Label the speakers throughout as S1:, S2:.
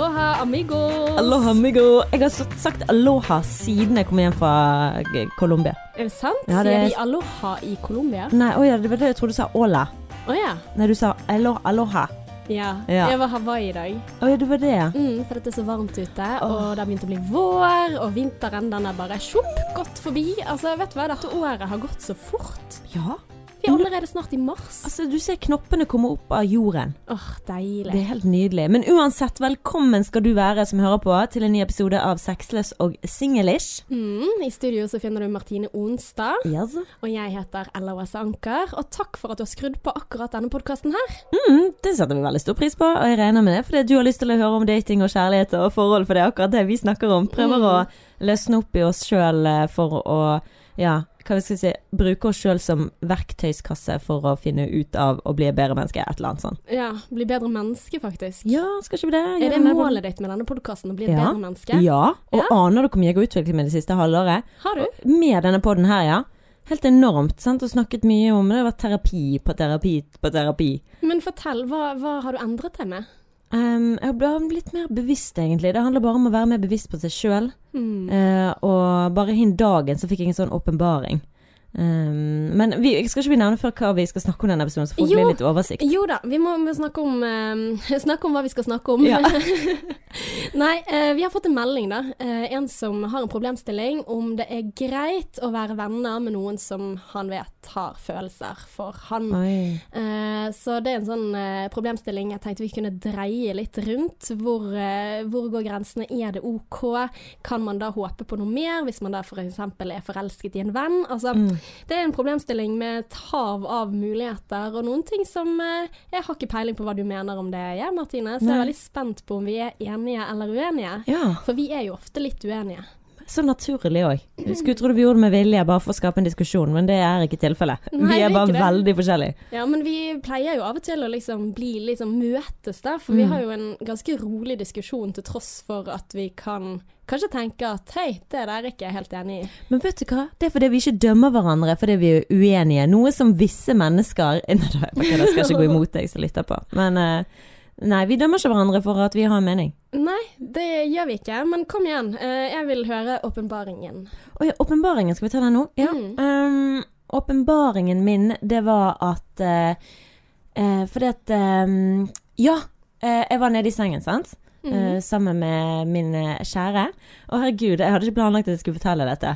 S1: Aloha, amigos.
S2: Aloha, amigo. Jeg har sagt aloha siden jeg kom hjem fra eh, Colombia.
S1: Er det sant?
S2: Ja, det er-
S1: Sier de aloha i Colombia?
S2: Nei, oh, ja, det var det jeg trodde du sa ola.
S1: Oh, ja.
S2: Nei, du sa aloha. aloha.
S1: ja.
S2: Ja.
S1: Jeg var Hawaii i dag.
S2: Å ja, det var det, ja.
S1: Mm, for det er så varmt ute, og det har begynt å bli vår, og vinteren den er bare tjopp gått forbi. Altså, vet du hva, dette året har gått så fort.
S2: Ja.
S1: Vi er allerede snart i mars.
S2: Altså, du ser knoppene komme opp av jorden.
S1: Åh, deilig.
S2: Det er helt nydelig. Men uansett, velkommen skal du være som hører på til en ny episode av Sexless og singlish.
S1: Mm, I studio så finner du Martine Onstad,
S2: Yes.
S1: og jeg heter Ella Wesse Anker. Og takk for at du har skrudd på akkurat denne podkasten her.
S2: Mm, det setter vi veldig stor pris på, og jeg regner med det fordi du har lyst til å høre om dating og kjærlighet og forhold, for det er akkurat det vi snakker om. Prøver å løsne opp i oss sjøl for å, ja, hva vi skal si, bruke oss sjøl som verktøyskasse for å finne ut av å bli et bedre menneske, et eller annet sånt.
S1: Ja, bli bedre menneske, faktisk.
S2: Ja, skal ikke vi det?
S1: Er det målet ditt med denne podkasten, å bli et
S2: Ja.
S1: bedre menneske?
S2: Ja, og
S1: Ja.
S2: aner du hvor mye jeg har utviklet meg det siste halvåret?
S1: Har du?
S2: Med denne podden her, ja. Helt enormt, sant, og snakket mye om det. Det har vært terapi på terapi på terapi.
S1: Men fortell, hva, hva har du endret deg med?
S2: Um, jeg har blitt mer bevisst, egentlig. Det handler bare om å være mer bevisst på seg sjøl.
S1: Mm.
S2: Uh, og bare hin dagen så fikk jeg en sånn åpenbaring. Um, men vi, skal ikke vi nevne før hva vi skal snakke om denne episoden, så folk
S1: Jo.
S2: blir litt oversikt.
S1: Jo da, vi må, snakke, om, uh, snakke om hva vi skal snakke om.
S2: Ja.
S1: Nei, uh, vi har fått en melding, da. Uh, en som har en problemstilling om det er greit å være venner med noen som han vet har følelser for han. Eh, så det er en sånn problemstilling jeg tenkte vi kunne dreie litt rundt. Hvor, hvor går grensene? Er det OK? Kan man da håpe på noe mer, hvis man da f.eks. er forelsket i en venn? Altså,
S2: Mm.
S1: Det er en problemstilling med et hav av muligheter, og noen ting som eh, Jeg har ikke peiling på hva du mener om det, jeg, Martine, så jeg er veldig spent på om vi er enige eller uenige.
S2: Ja,
S1: For vi er jo ofte litt uenige.
S2: Så naturlig òg. Skulle tro vi gjorde det med vilje bare for å skape en diskusjon, men det er ikke tilfellet. Vi
S1: er
S2: bare
S1: det.
S2: veldig forskjellige.
S1: Ja, men vi pleier jo av og til å liksom bli liksom møtes, der, For vi
S2: Mm.
S1: har jo en ganske rolig diskusjon til tross for at vi kan kanskje tenke at hei, det der er ikke jeg helt enig i.
S2: Men vet du hva? Det er fordi vi ikke dømmer hverandre fordi vi er uenige. Noe som visse mennesker Nei da, jeg jeg skal ikke gå imot deg som lytter på. Men eh, nei, vi dømmer ikke hverandre for at vi har en mening.
S1: Nei, det gjør vi ikke. Men kom igjen, eh, jeg vil høre åpenbaringen.
S2: Oi, åpenbaringen, skal vi ta den nå? Ja.
S1: Mm.
S2: Um, min, det var at uh, uh, Fordi at um, Ja, uh, jeg var nede i sengen, sant? Mm. Sammen med min kjære. Å herregud, jeg hadde ikke planlagt at jeg skulle fortelle dette.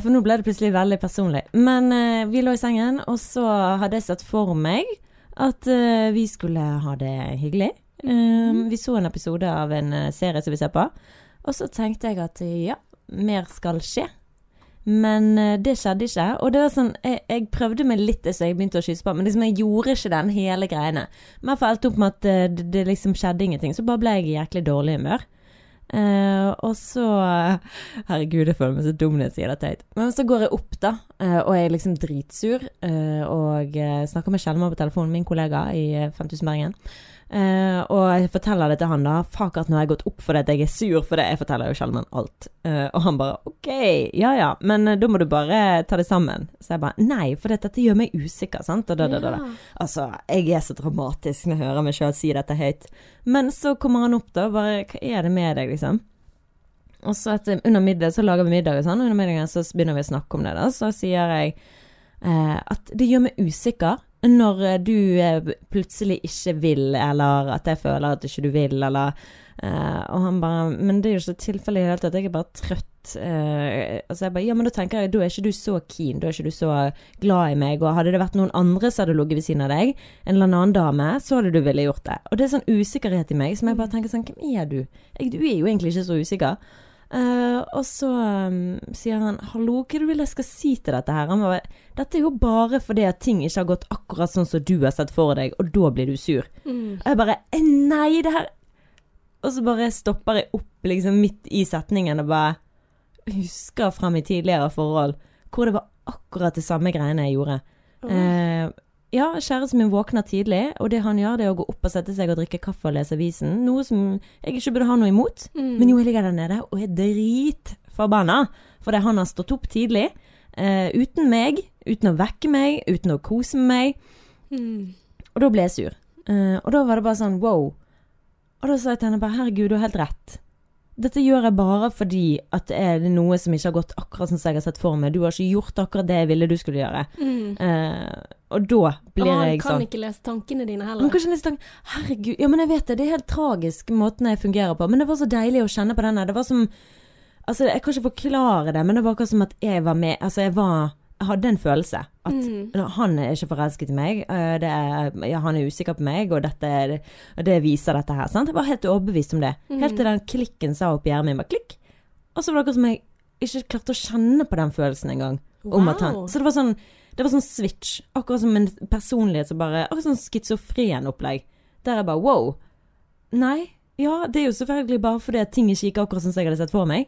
S2: For nå ble det plutselig veldig personlig. Men vi lå i sengen, og så hadde jeg sett for meg at uh, vi skulle ha det hyggelig. Um, vi så en episode av en eh, serie som vi ser på, og så tenkte jeg at ja, mer skal skje. Men eh, det skjedde ikke. Og det var sånn, jeg, jeg prøvde meg litt så jeg begynte å kysse på, men liksom jeg gjorde ikke den hele greiene. Men jeg endte opp med at det, det liksom skjedde ingenting. Så bare ble jeg i jæklig dårlig humør. Eh, og så Herregud, jeg føler meg så dum når jeg sier det teit. Men så går jeg opp, da, uh, og jeg er liksom dritsur. Uh, og snakker med Kjellmar på telefonen, min kollega i eh, 5000 Bergen. Eh, og jeg forteller det til han, da. Fuck at nå har jeg gått opp for det at jeg er sur for det. Jeg forteller jo sjelden alt. Uh, og han bare OK, ja ja, men uh, da må du bare ta det sammen. Så jeg bare nei, for dette, dette gjør meg usikker, sant. Og da, da, da, da. Altså, jeg er så dramatisk når jeg hører meg sjøl si dette høyt. Men så kommer han opp, da, og bare Hva er det med deg, liksom? Og så etter, under middag så lager vi middag og sånn, og under middagen så begynner vi å snakke om det, da. Så sier jeg at det gjør meg usikker når eh, du eh, plutselig ikke vil, eller at jeg føler at ikke du vil, eller uh, Og han bare Men det er jo ikke tilfellet i det hele tatt, jeg er bare trøtt. Uh, altså jeg bare Ja, men da tenker jeg, da er ikke du så keen, da er ikke du så glad i meg, og hadde det vært noen andre som hadde ligget ved siden av deg, en eller annen dame, så hadde du ville gjort det. Og det er sånn usikkerhet i meg som jeg bare tenker sånn Hvem er du? Jeg, du er jo egentlig ikke så usikker. Eh, og så um, sier han 'hallo, hva du vil jeg skal si til dette her?' Han bare 'dette er jo bare fordi at ting ikke har gått akkurat sånn som du har sett for deg, og da blir du sur'.
S1: Mm.
S2: Og jeg bare «Eh, 'nei, det her Og så bare stopper jeg opp liksom midt i setningen og bare husker fra mitt tidligere forhold hvor det var akkurat det samme greiene jeg gjorde. Eh, ja, kjæresten min våkner tidlig, og det han gjør, det er å gå opp og sette seg og drikke kaffe og lese avisen. Noe som jeg ikke burde ha noe imot.
S1: Mm.
S2: Men jo, jeg ligger der nede og er dritforbanna fordi han har stått opp tidlig. Uh, uten meg, uten å vekke meg, uten å kose meg.
S1: Mm.
S2: Og da ble jeg sur. Uh, og da var det bare sånn wow. Og da sa jeg til henne bare herregud, du har helt rett. Dette gjør jeg bare fordi at det er noe som ikke har gått akkurat sånn som jeg har sett for meg. Du har ikke gjort akkurat det jeg ville du skulle gjøre.
S1: Mm.
S2: Uh, og da blir
S1: Og han
S2: jeg
S1: kan
S2: sånn
S1: ikke lese tankene dine
S2: Han
S1: heller.
S2: kan ikke lese tankene. Herregud. Ja, men jeg vet det. Det er helt tragisk måten jeg fungerer på. Men det var så deilig å kjenne på denne. Det var som Altså, jeg kan ikke forklare det, men det var akkurat som at jeg var med Altså, jeg var hadde en følelse. At
S1: Mm.
S2: han er ikke forelsket i meg. eh, Det er, ja, han er usikker på meg, og dette det viser dette her. Sant? Jeg var helt overbevist om det. Helt til den klikken sa opp i hjernen min. Bare klikk. Og så var det akkurat som jeg ikke klarte å kjenne på den følelsen engang. Om han
S1: Wow.
S2: Så det var sånn Det var sånn switch. Akkurat som en personlighet som bare Akkurat sånn schizofren opplegg. Der jeg bare wow. Nei. Ja, det er jo selvfølgelig bare fordi ting ikke gikk akkurat som jeg hadde sett for meg.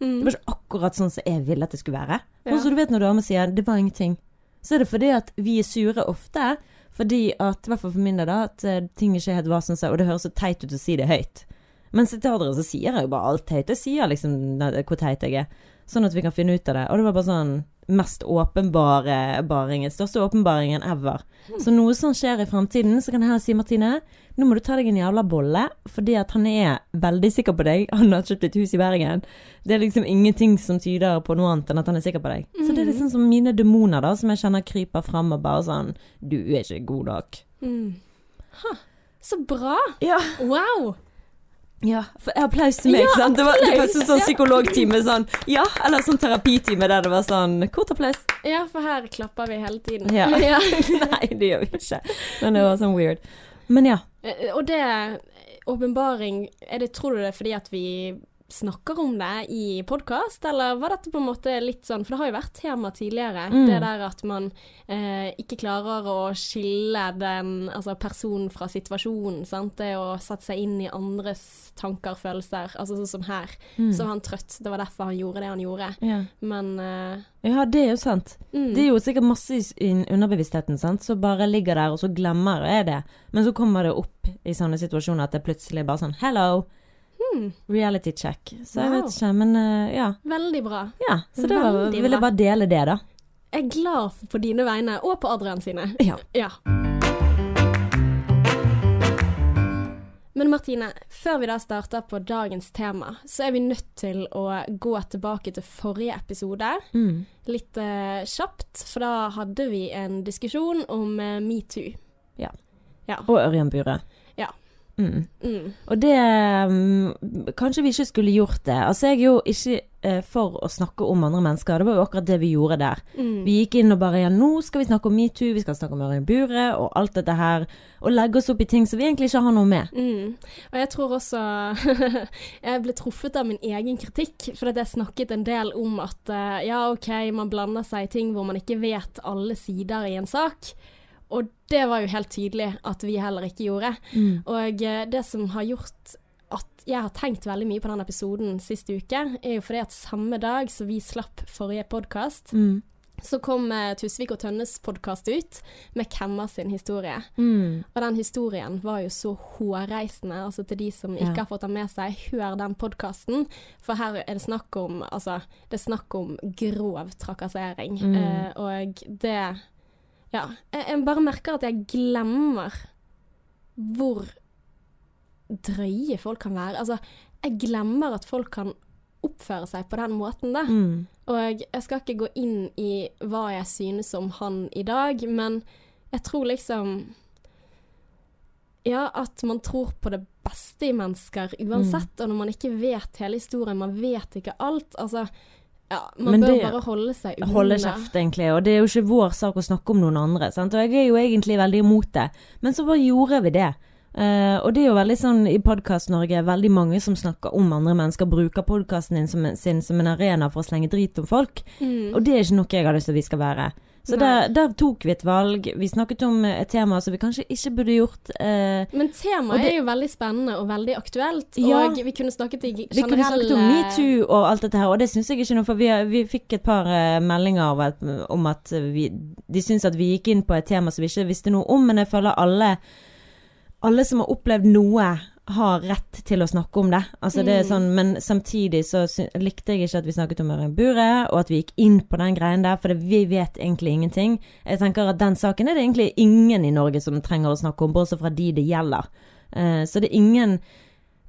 S1: Mm.
S2: Det var ikke akkurat sånn som jeg ville at det skulle være.
S1: Ja.
S2: Og så du vet når damer sier 'det var ingenting', så er det fordi at vi er sure ofte. Fordi at, i hvert fall for min del, da, at eh, ting ikke helt var sånn som Og det høres så teit ut å si det høyt. Men til andre så sier jeg jo bare alt teit. Jeg sier liksom hvor teit jeg er. Sånn at vi kan finne ut av det. Og det var bare sånn mest åpenbare baringen. Største åpenbaringen ever. Så noe sånn skjer i fremtiden, så kan jeg heller si Martine, nå må du ta deg en jævla bolle, fordi at han er veldig sikker på deg. Han har kjøpt et hus i Bergen. Det er liksom ingenting som tyder på noe annet enn at han er sikker på deg. Så det er liksom som mine demoner, da, som jeg kjenner kryper fram og bare sånn Du er ikke god nok.
S1: Mm. Ha, så bra!
S2: Ja.
S1: Wow!
S2: Ja, for applaus til meg,
S1: Ja,
S2: sant. Det var, det var sånn psykologtime sånn Ja, eller sånn terapitime der det var sånn Kort applaus.
S1: Ja, for her klapper vi hele tiden.
S2: Ja.
S1: ja.
S2: Nei, det gjør vi ikke. Men det var sånn weird. Men ja.
S1: Eh, Og det åpenbaring er Tror du det er fordi at vi snakker om det i podkast, eller var dette på en måte litt sånn For det har jo vært tema tidligere.
S2: Mm.
S1: Det der at man eh, ikke klarer å skille den altså personen fra situasjonen. Sant? Det å sette seg inn i andres tanker, følelser. Altså sånn som her.
S2: Mm.
S1: Så var han trøtt. Det var derfor han gjorde det han gjorde.
S2: ja.
S1: Men eh,
S2: Ja, det er jo sant.
S1: mm.
S2: Det er jo sikkert masse i underbevisstheten, sant, så bare ligger der, og så glemmer jeg det. Men så kommer det opp i sånne situasjoner at det plutselig bare sånn Hello,
S1: hmm,
S2: reality check. Så jeg
S1: Wow.
S2: vet ikke, men uh, ja.
S1: Veldig bra.
S2: ja. Så
S1: da
S2: vil jeg bare dele det, da.
S1: Jeg er glad på dine vegne, og på Adrian sine.
S2: Ja.
S1: Ja. Men Martine, før vi da starter på dagens tema, så er vi nødt til å gå tilbake til forrige episode.
S2: Mm.
S1: Litt uh, kjapt, for da hadde vi en diskusjon om uh, metoo.
S2: Ja.
S1: Ja.
S2: Og Ørjan Bure. Mm.
S1: Mm.
S2: Og det um, Kanskje vi ikke skulle gjort det. Altså, jeg er jo ikke eh, for å snakke om andre mennesker. Det var jo akkurat det vi gjorde der.
S1: Mm.
S2: Vi gikk inn og bare ja, nå skal vi snakke om metoo, vi skal snakke om Ørjan Bure og alt dette her. Og legge oss opp i ting som vi egentlig ikke har noe med.
S1: Mm. Og jeg tror også Jeg ble truffet av min egen kritikk, for jeg snakket en del om at eh, ja, OK, man blander seg i ting hvor man ikke vet alle sider i en sak. Og det var jo helt tydelig at vi heller ikke gjorde. Og eh, det som har gjort at jeg har tenkt veldig mye på den episoden sist uke, er jo fordi at samme dag som vi slapp forrige podkast,
S2: Mm.
S1: så kom eh, Tusvik og Tønnes podkast ut med Kemmer sin historie.
S2: Mm.
S1: Og den historien var jo så hårreisende, altså til de som ikke
S2: Ja.
S1: har fått den med seg, hør den podkasten. For her er det snakk om Altså, det er snakk om grov trakassering.
S2: Mm.
S1: Eh, og det Ja. Jeg, jeg bare merker at jeg glemmer hvor drøye folk kan være. Altså, jeg glemmer at folk kan oppføre seg på den måten, da.
S2: Mm.
S1: Og jeg skal ikke gå inn i hva jeg synes om han i dag, men jeg tror liksom Ja, at man tror på det beste i mennesker uansett,
S2: Mm.
S1: og når man ikke vet hele historien, man vet ikke alt, altså Ja, man
S2: Men
S1: bør
S2: det-
S1: bare holde seg unna.
S2: Holde kjeft, egentlig. Og det er jo ikke vår sak å snakke om noen andre. Sant? Og jeg er jo egentlig veldig imot det. Men så bare gjorde vi det. Uh, og det er jo veldig sånn i Podkast-Norge, veldig mange som snakker om andre mennesker, bruker podkasten sin som en arena for å slenge drit om folk.
S1: Mm.
S2: Og det er ikke noe jeg har lyst til at vi skal være. Så der, der tok vi et valg. Vi snakket om et tema som vi kanskje ikke burde gjort. eh,
S1: Men temaet
S2: det-
S1: er jo veldig spennende og veldig aktuelt,
S2: Ja.
S1: og vi kunne snakket i
S2: Vi kunne snakket om metoo og alt dette her, og det syns jeg ikke noe for. Vi, vi fikk et par eh, meldinger at, om at vi, de syns at vi gikk inn på et tema som vi ikke visste noe om, men jeg føler alle alle som har opplevd noe, har rett til å snakke om det. Altså det
S1: Mm.
S2: sånn, Men samtidig så likte jeg ikke at vi snakket om Ørjan Bure, og at vi gikk inn på den greien der, for det, vi vet egentlig ingenting. Jeg tenker at den saken er det egentlig ingen i Norge som trenger å snakke om, bortsett fra de det gjelder. Uh, så det er ingen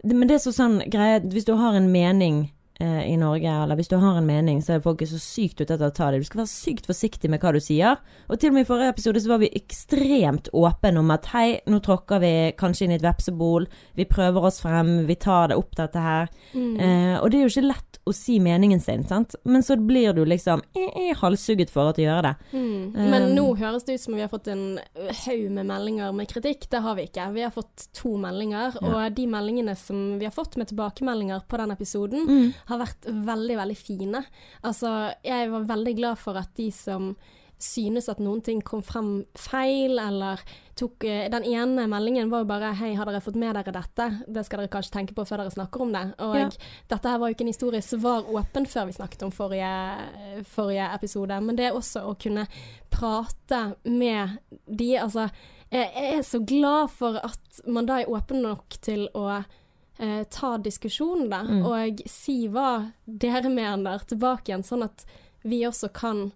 S2: det, Men det er så sånn greie Hvis du har en mening eh, i Norge, eller hvis du har en mening, så er folk så sykt ute etter å ta det. Du skal være sykt forsiktig med hva du sier. Og til og med i forrige episode så var vi ekstremt åpne om at hei, nå tråkker vi kanskje inn i et vepsebol, vi prøver oss frem, vi tar det opp dette her.
S1: Mm.
S2: Eh, og det er jo ikke lett å si meningen sin, sant. Men så blir du liksom eh, eh, halshugget for at du gjør det.
S1: Mm. Men
S2: Um,
S1: nå høres det ut som vi har fått en haug med meldinger med kritikk. Det har vi ikke. Vi har fått to meldinger,
S2: Ja.
S1: og de meldingene som vi har fått med tilbakemeldinger på den episoden,
S2: Mm.
S1: Har vært veldig, veldig fine. Altså, jeg var veldig glad for at de som synes at noen ting kom frem feil, eller tok eh, Den ene meldingen var jo bare 'Hei, har dere fått med dere dette?' Det skal dere kanskje tenke på før dere snakker om det. Og
S2: Ja.
S1: dette her var jo ikke en historie som var åpen før vi snakket om forrige, forrige episode, men det er også å kunne prate med de, altså jeg jeg er så glad for at man da er åpen nok til å eh, ta diskusjonen, da,
S2: Mm.
S1: og si hva dere mener tilbake igjen, sånn at vi også kan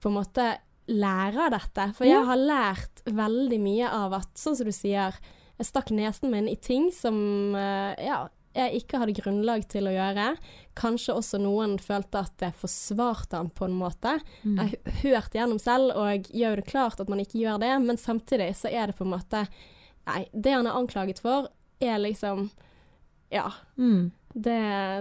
S1: på en måte lære av dette. For jeg har lært veldig mye av at, sånn som du sier, jeg stakk nesen min i ting som eh, ja, jeg ikke hadde grunnlag til å gjøre. Kanskje også noen følte at jeg forsvarte han på en måte.
S2: Mm.
S1: Jeg hørte gjennom selv, og gjør det klart at man ikke gjør det, men samtidig så er det på en måte Nei, det han er anklaget for, er liksom Ja.
S2: Mm.
S1: Det,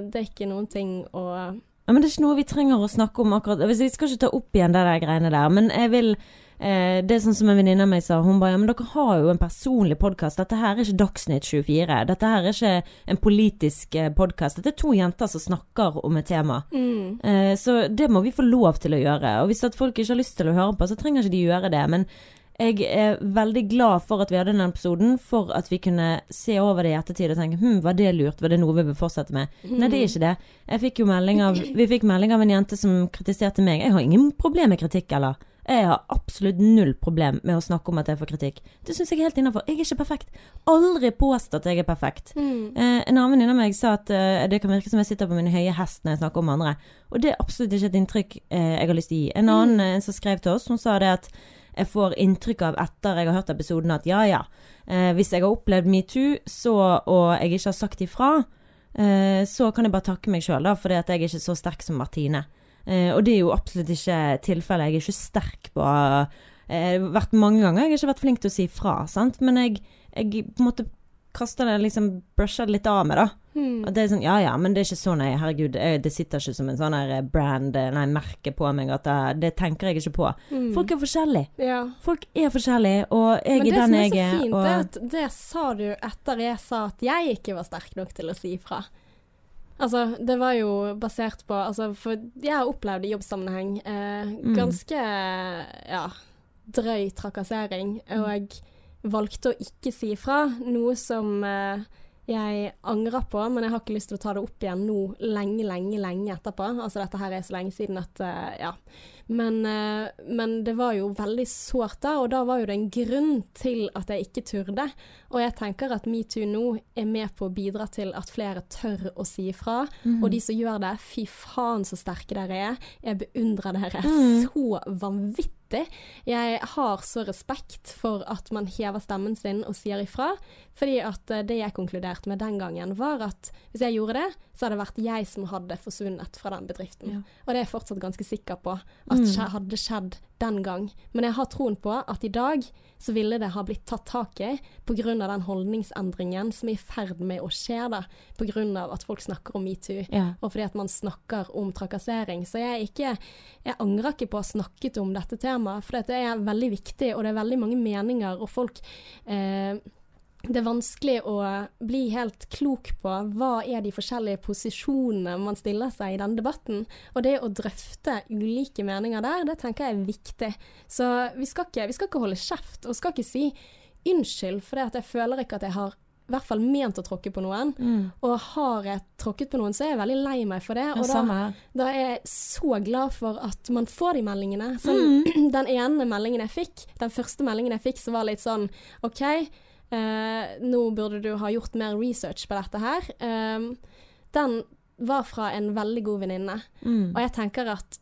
S1: det er ikke noen ting å
S2: Ja, men det er ikke noe vi trenger å snakke om akkurat Hvis Vi skal ikke ta opp igjen det der greiene der, men jeg vil eh, Det er sånn som en venninne av meg sa, hun bare ja, men dere har jo en personlig podkast. Dette her er ikke Dagsnytt 24. Dette her er ikke en politisk eh, podkast. Dette er to jenter som snakker om et tema.
S1: mm,
S2: Eh, så det må vi få lov til å gjøre. Og hvis at folk ikke har lyst til å høre på, så trenger ikke de gjøre det. Men jeg er veldig glad for at vi hadde den episoden, for at vi kunne se over det i ettertid og tenke hm, var det lurt, var det noe vi bør fortsette med? Nei, det er ikke det. Jeg fikk jo melding av, vi fikk melding av en jente som kritiserte meg. Jeg har ingen problem med kritikk, eller? Jeg har absolutt null problem med å snakke om at jeg får kritikk. Det syns jeg er helt innafor. Jeg er ikke perfekt. Aldri påstå at jeg er perfekt.
S1: mm,
S2: Eh, en annen venninne av meg sa at eh, det kan virke som jeg sitter på min høye hest når jeg snakker om andre. Og det er absolutt ikke et inntrykk eh, jeg har lyst til å gi. En annen eh, som skrev til oss, hun sa det at jeg får inntrykk av etter jeg har hørt episoden at ja ja, eh, hvis jeg har opplevd metoo og jeg ikke har sagt ifra, eh, så kan jeg bare takke meg sjøl, fordi at jeg er ikke så sterk som Martine. Eh, og det er jo absolutt ikke tilfellet. Jeg er ikke sterk på eh, har vært mange ganger, jeg har ikke vært flink til å si fra, sant. Men jeg, jeg på en måte kaster det liksom brusha det litt av meg, da.
S1: mm,
S2: At det er sånn Ja ja, men det er ikke så nøye. Herregud, det sitter ikke som en sånn her brand, eh, nei, merke på meg at det, det tenker jeg ikke på.
S1: mm.
S2: Folk er forskjellige.
S1: ja.
S2: Folk er forskjellige, og jeg er den
S1: jeg er
S2: Men
S1: det som
S2: er så
S1: fint,
S2: Og
S1: er at det sa du etter jeg sa at jeg ikke var sterk nok til å si ifra. Altså, det var jo basert på altså, For jeg har opplevd i jobbsammenheng eh,
S2: Mm.
S1: ganske ja, drøy trakassering,
S2: Mm.
S1: og jeg valgte å ikke si ifra. Noe som eh, jeg angrer på, men jeg har ikke lyst til å ta det opp igjen nå lenge, lenge, lenge etterpå. Altså dette her er så lenge siden at eh, ja. Men, eh, men det var jo veldig sårt da, og da var jo det en grunn til at jeg ikke turde. Og jeg tenker at metoo nå er med på å bidra til at flere tør å si ifra.
S2: Mm.
S1: Og de som gjør det, fy faen så sterke dere er. Jeg beundrer dere
S2: Mm.
S1: så vanvittig. Jeg har så respekt for at man hever stemmen sin og sier ifra. Fordi at eh, det jeg konkluderte med den gangen, var at hvis jeg gjorde det, så hadde det vært jeg som hadde forsvunnet fra den bedriften.
S2: Ja.
S1: Og det er jeg fortsatt ganske sikker på at
S2: Mm.
S1: hadde skjedd den gang. Men jeg har troen på at i dag så ville det ha blitt tatt tak i pga. den holdningsendringen som er i ferd med å skje da. Pga. at folk snakker om metoo.
S2: Ja.
S1: Og fordi at man snakker om trakassering. Så jeg, ikke, jeg angrer ikke på å ha snakket om dette temaet, for det er veldig viktig, og det er veldig mange meninger, og folk eh, det er vanskelig å bli helt klok på hva er de forskjellige posisjonene man stiller seg i denne debatten. Og det å drøfte ulike meninger der, det tenker jeg er viktig. Så vi skal ikke, vi skal ikke holde kjeft, og skal ikke si unnskyld, for jeg føler ikke at jeg har i hvert fall ment å tråkke på noen.
S2: Mm.
S1: Og har jeg tråkket på noen, så er jeg veldig lei meg for det. Og da, da er jeg så glad for at man får de meldingene. Så
S2: Mm.
S1: Den ene meldingen jeg fikk, den første meldingen jeg fikk, som var litt sånn OK, eh, nå burde du ha gjort mer research på dette her. Um, den var fra en veldig god venninne.
S2: Mm.
S1: Og jeg tenker at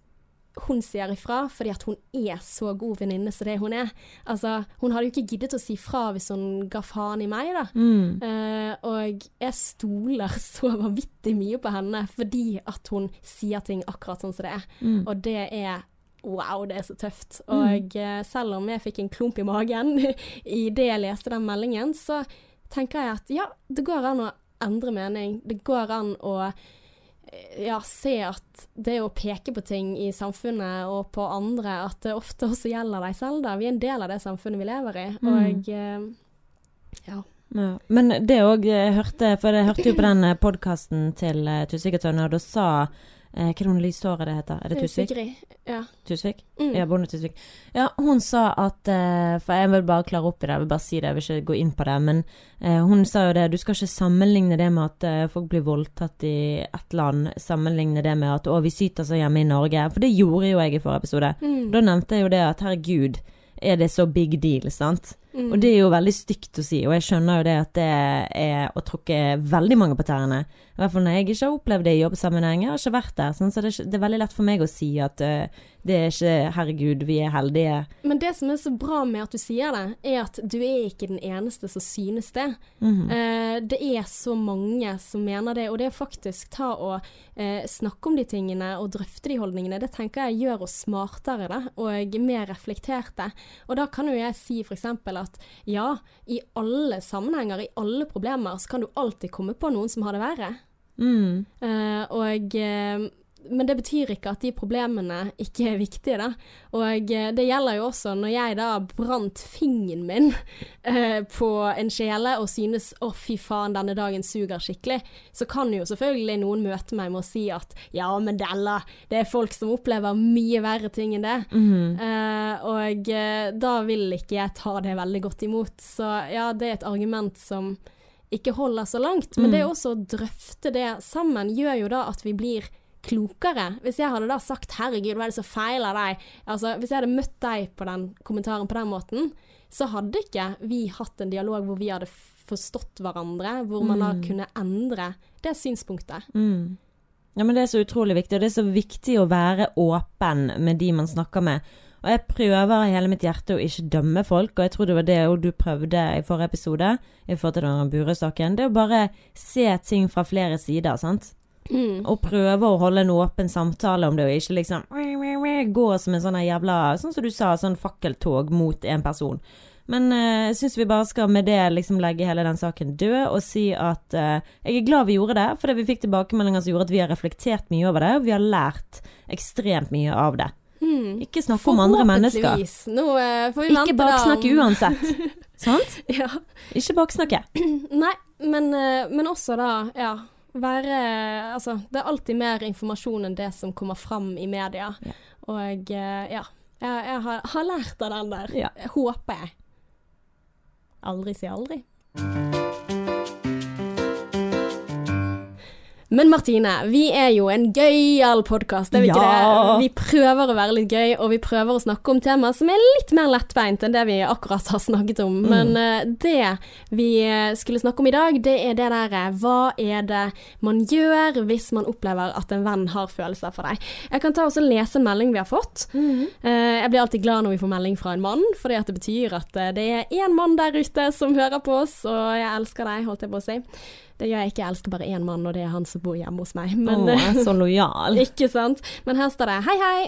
S1: hun sier ifra fordi at hun er så god venninne som det hun er. Altså, hun hadde jo ikke giddet å si fra hvis hun ga faen i meg, da.
S2: Mm.
S1: Uh, og jeg stoler så vanvittig mye på henne fordi at hun sier ting akkurat sånn som det er.
S2: Mm.
S1: Og det er Wow, det er så tøft. Og mm. selv om jeg fikk en klump i magen i det jeg leste den meldingen, så tenker jeg at ja, det går an å endre mening. Det går an å eh, ja, se at det å peke på ting i samfunnet og på andre, at det ofte også gjelder deg selv. da. Vi er en del av det samfunnet vi lever i.
S2: Mm.
S1: Og eh, ja.
S2: Ja. Men det òg hørte For jeg hørte jo på den podkasten til Tusvik og Tønne, og da sa eh, Hva er det lyshåret det heter? Er det Tusvik?
S1: Sigrid. Ja.
S2: Tusvik?
S1: Mm.
S2: Ja, Bonde Tusvik. Ja, hun sa at eh, For jeg vil bare klare opp i det, jeg vil bare si det, jeg vil ikke gå inn på det. Men eh, hun sa jo det, du skal ikke sammenligne det med at eh, folk blir voldtatt i ett land, sammenligne det med at å, vi syter så hjemme i Norge. For det gjorde jo jeg i forrige episode.
S1: Mm.
S2: Da nevnte jeg jo det at herregud, er det så big deal, sant?
S1: Mm.
S2: Og det er jo veldig stygt å si, og jeg skjønner jo det at det er å tråkke veldig mange på tærne. I hvert fall når jeg ikke har opplevd det i jobbsammenheng. Jeg har ikke vært der. Sånn, så det er, ikke, det er veldig lett for meg å si at uh, det er ikke Herregud, vi er heldige.
S1: Men det som er så bra med at du sier det, er at du er ikke den eneste som synes det.
S2: Mhm.
S1: uh, det er så mange som mener det, og det å faktisk ta og uh, snakke om de tingene og drøfte de holdningene, det tenker jeg gjør oss smartere da, og mer reflekterte. Og da kan jo jeg si f.eks. at ja, i alle sammenhenger, i alle problemer, så kan du alltid komme på noen som har det verre.
S2: Mm.
S1: Uh, og eh, men det betyr ikke at de problemene ikke er viktige, da. Og eh, det gjelder jo også når jeg da brant fingeren min eh, på en kjele og synes 'å, fy faen, denne dagen suger skikkelig', så kan jo selvfølgelig noen møte meg med å si at 'ja, men Della, det er folk som opplever mye verre ting enn det'.
S2: Mhm.
S1: Eh, og da vil ikke jeg ta det veldig godt imot. Så ja, det er et argument som ikke holder så langt. Men
S2: det
S1: det også å drøfte det sammen gjør jo da at vi blir klokere. Hvis jeg hadde da sagt 'herregud, hva er det som feiler deg', altså hvis jeg hadde møtt deg på den kommentaren på den måten, så hadde ikke vi hatt en dialog hvor vi hadde forstått hverandre, hvor man da
S2: Mm.
S1: kunne endre det synspunktet.
S2: Mm. Ja, men det er så utrolig viktig, og det er så viktig å være åpen med de man snakker med. Og jeg prøver av hele mitt hjerte å ikke dømme folk, og jeg tror det var det du prøvde i forrige episode, i forhold til den Burøe-saken. Det å bare se ting fra flere sider, sant.
S1: Mm.
S2: Og prøve å holde en åpen samtale om det, og ikke liksom gå som en sånn jævla Sånn som du sa, sånn fakkeltog mot en person. Men jeg jeg syns vi bare skal med det liksom legge hele den saken død, og si at uh, jeg er glad vi gjorde det, fordi vi fikk tilbakemeldinger som gjorde at vi har reflektert mye over det, og vi har lært ekstremt mye av det.
S1: Mm.
S2: Ikke snakke om andre mennesker.
S1: Nå uh, får vi vente
S2: Ikke baksnakke
S1: om-
S2: uansett. Sant?
S1: Ja.
S2: Ikke baksnakke.
S1: Nei, men, eh, men også da, ja være Altså, det er alltid mer informasjon enn det som kommer fram i media.
S2: Ja.
S1: Og eh, ja. Jeg, jeg har, har lært av den der.
S2: Ja.
S1: Håper jeg. Aldri si aldri. Men Martine, vi er jo en gøyal podkast, er vi ikke
S2: Ja.
S1: det? Vi prøver å være litt gøy, og vi prøver å snakke om temaer som er litt mer lettbeint enn det vi akkurat har snakket om.
S2: Mm.
S1: Men eh, det vi eh, skulle snakke om i dag, det er det derre Hva er det man gjør hvis man opplever at en venn har følelser for deg? Jeg kan ta også lese en melding vi har fått. Eh, jeg blir alltid glad når vi får melding fra en mann, fordi at det betyr at eh, det er én mann der ute som hører på oss, og jeg elsker deg, holdt jeg på å si. Det gjør jeg ikke, jeg elsker bare én mann, og det er han som bor hjemme hos meg. Men,
S2: Å, jeg er så lojal.
S1: ikke sant? Men her står det hei, hei.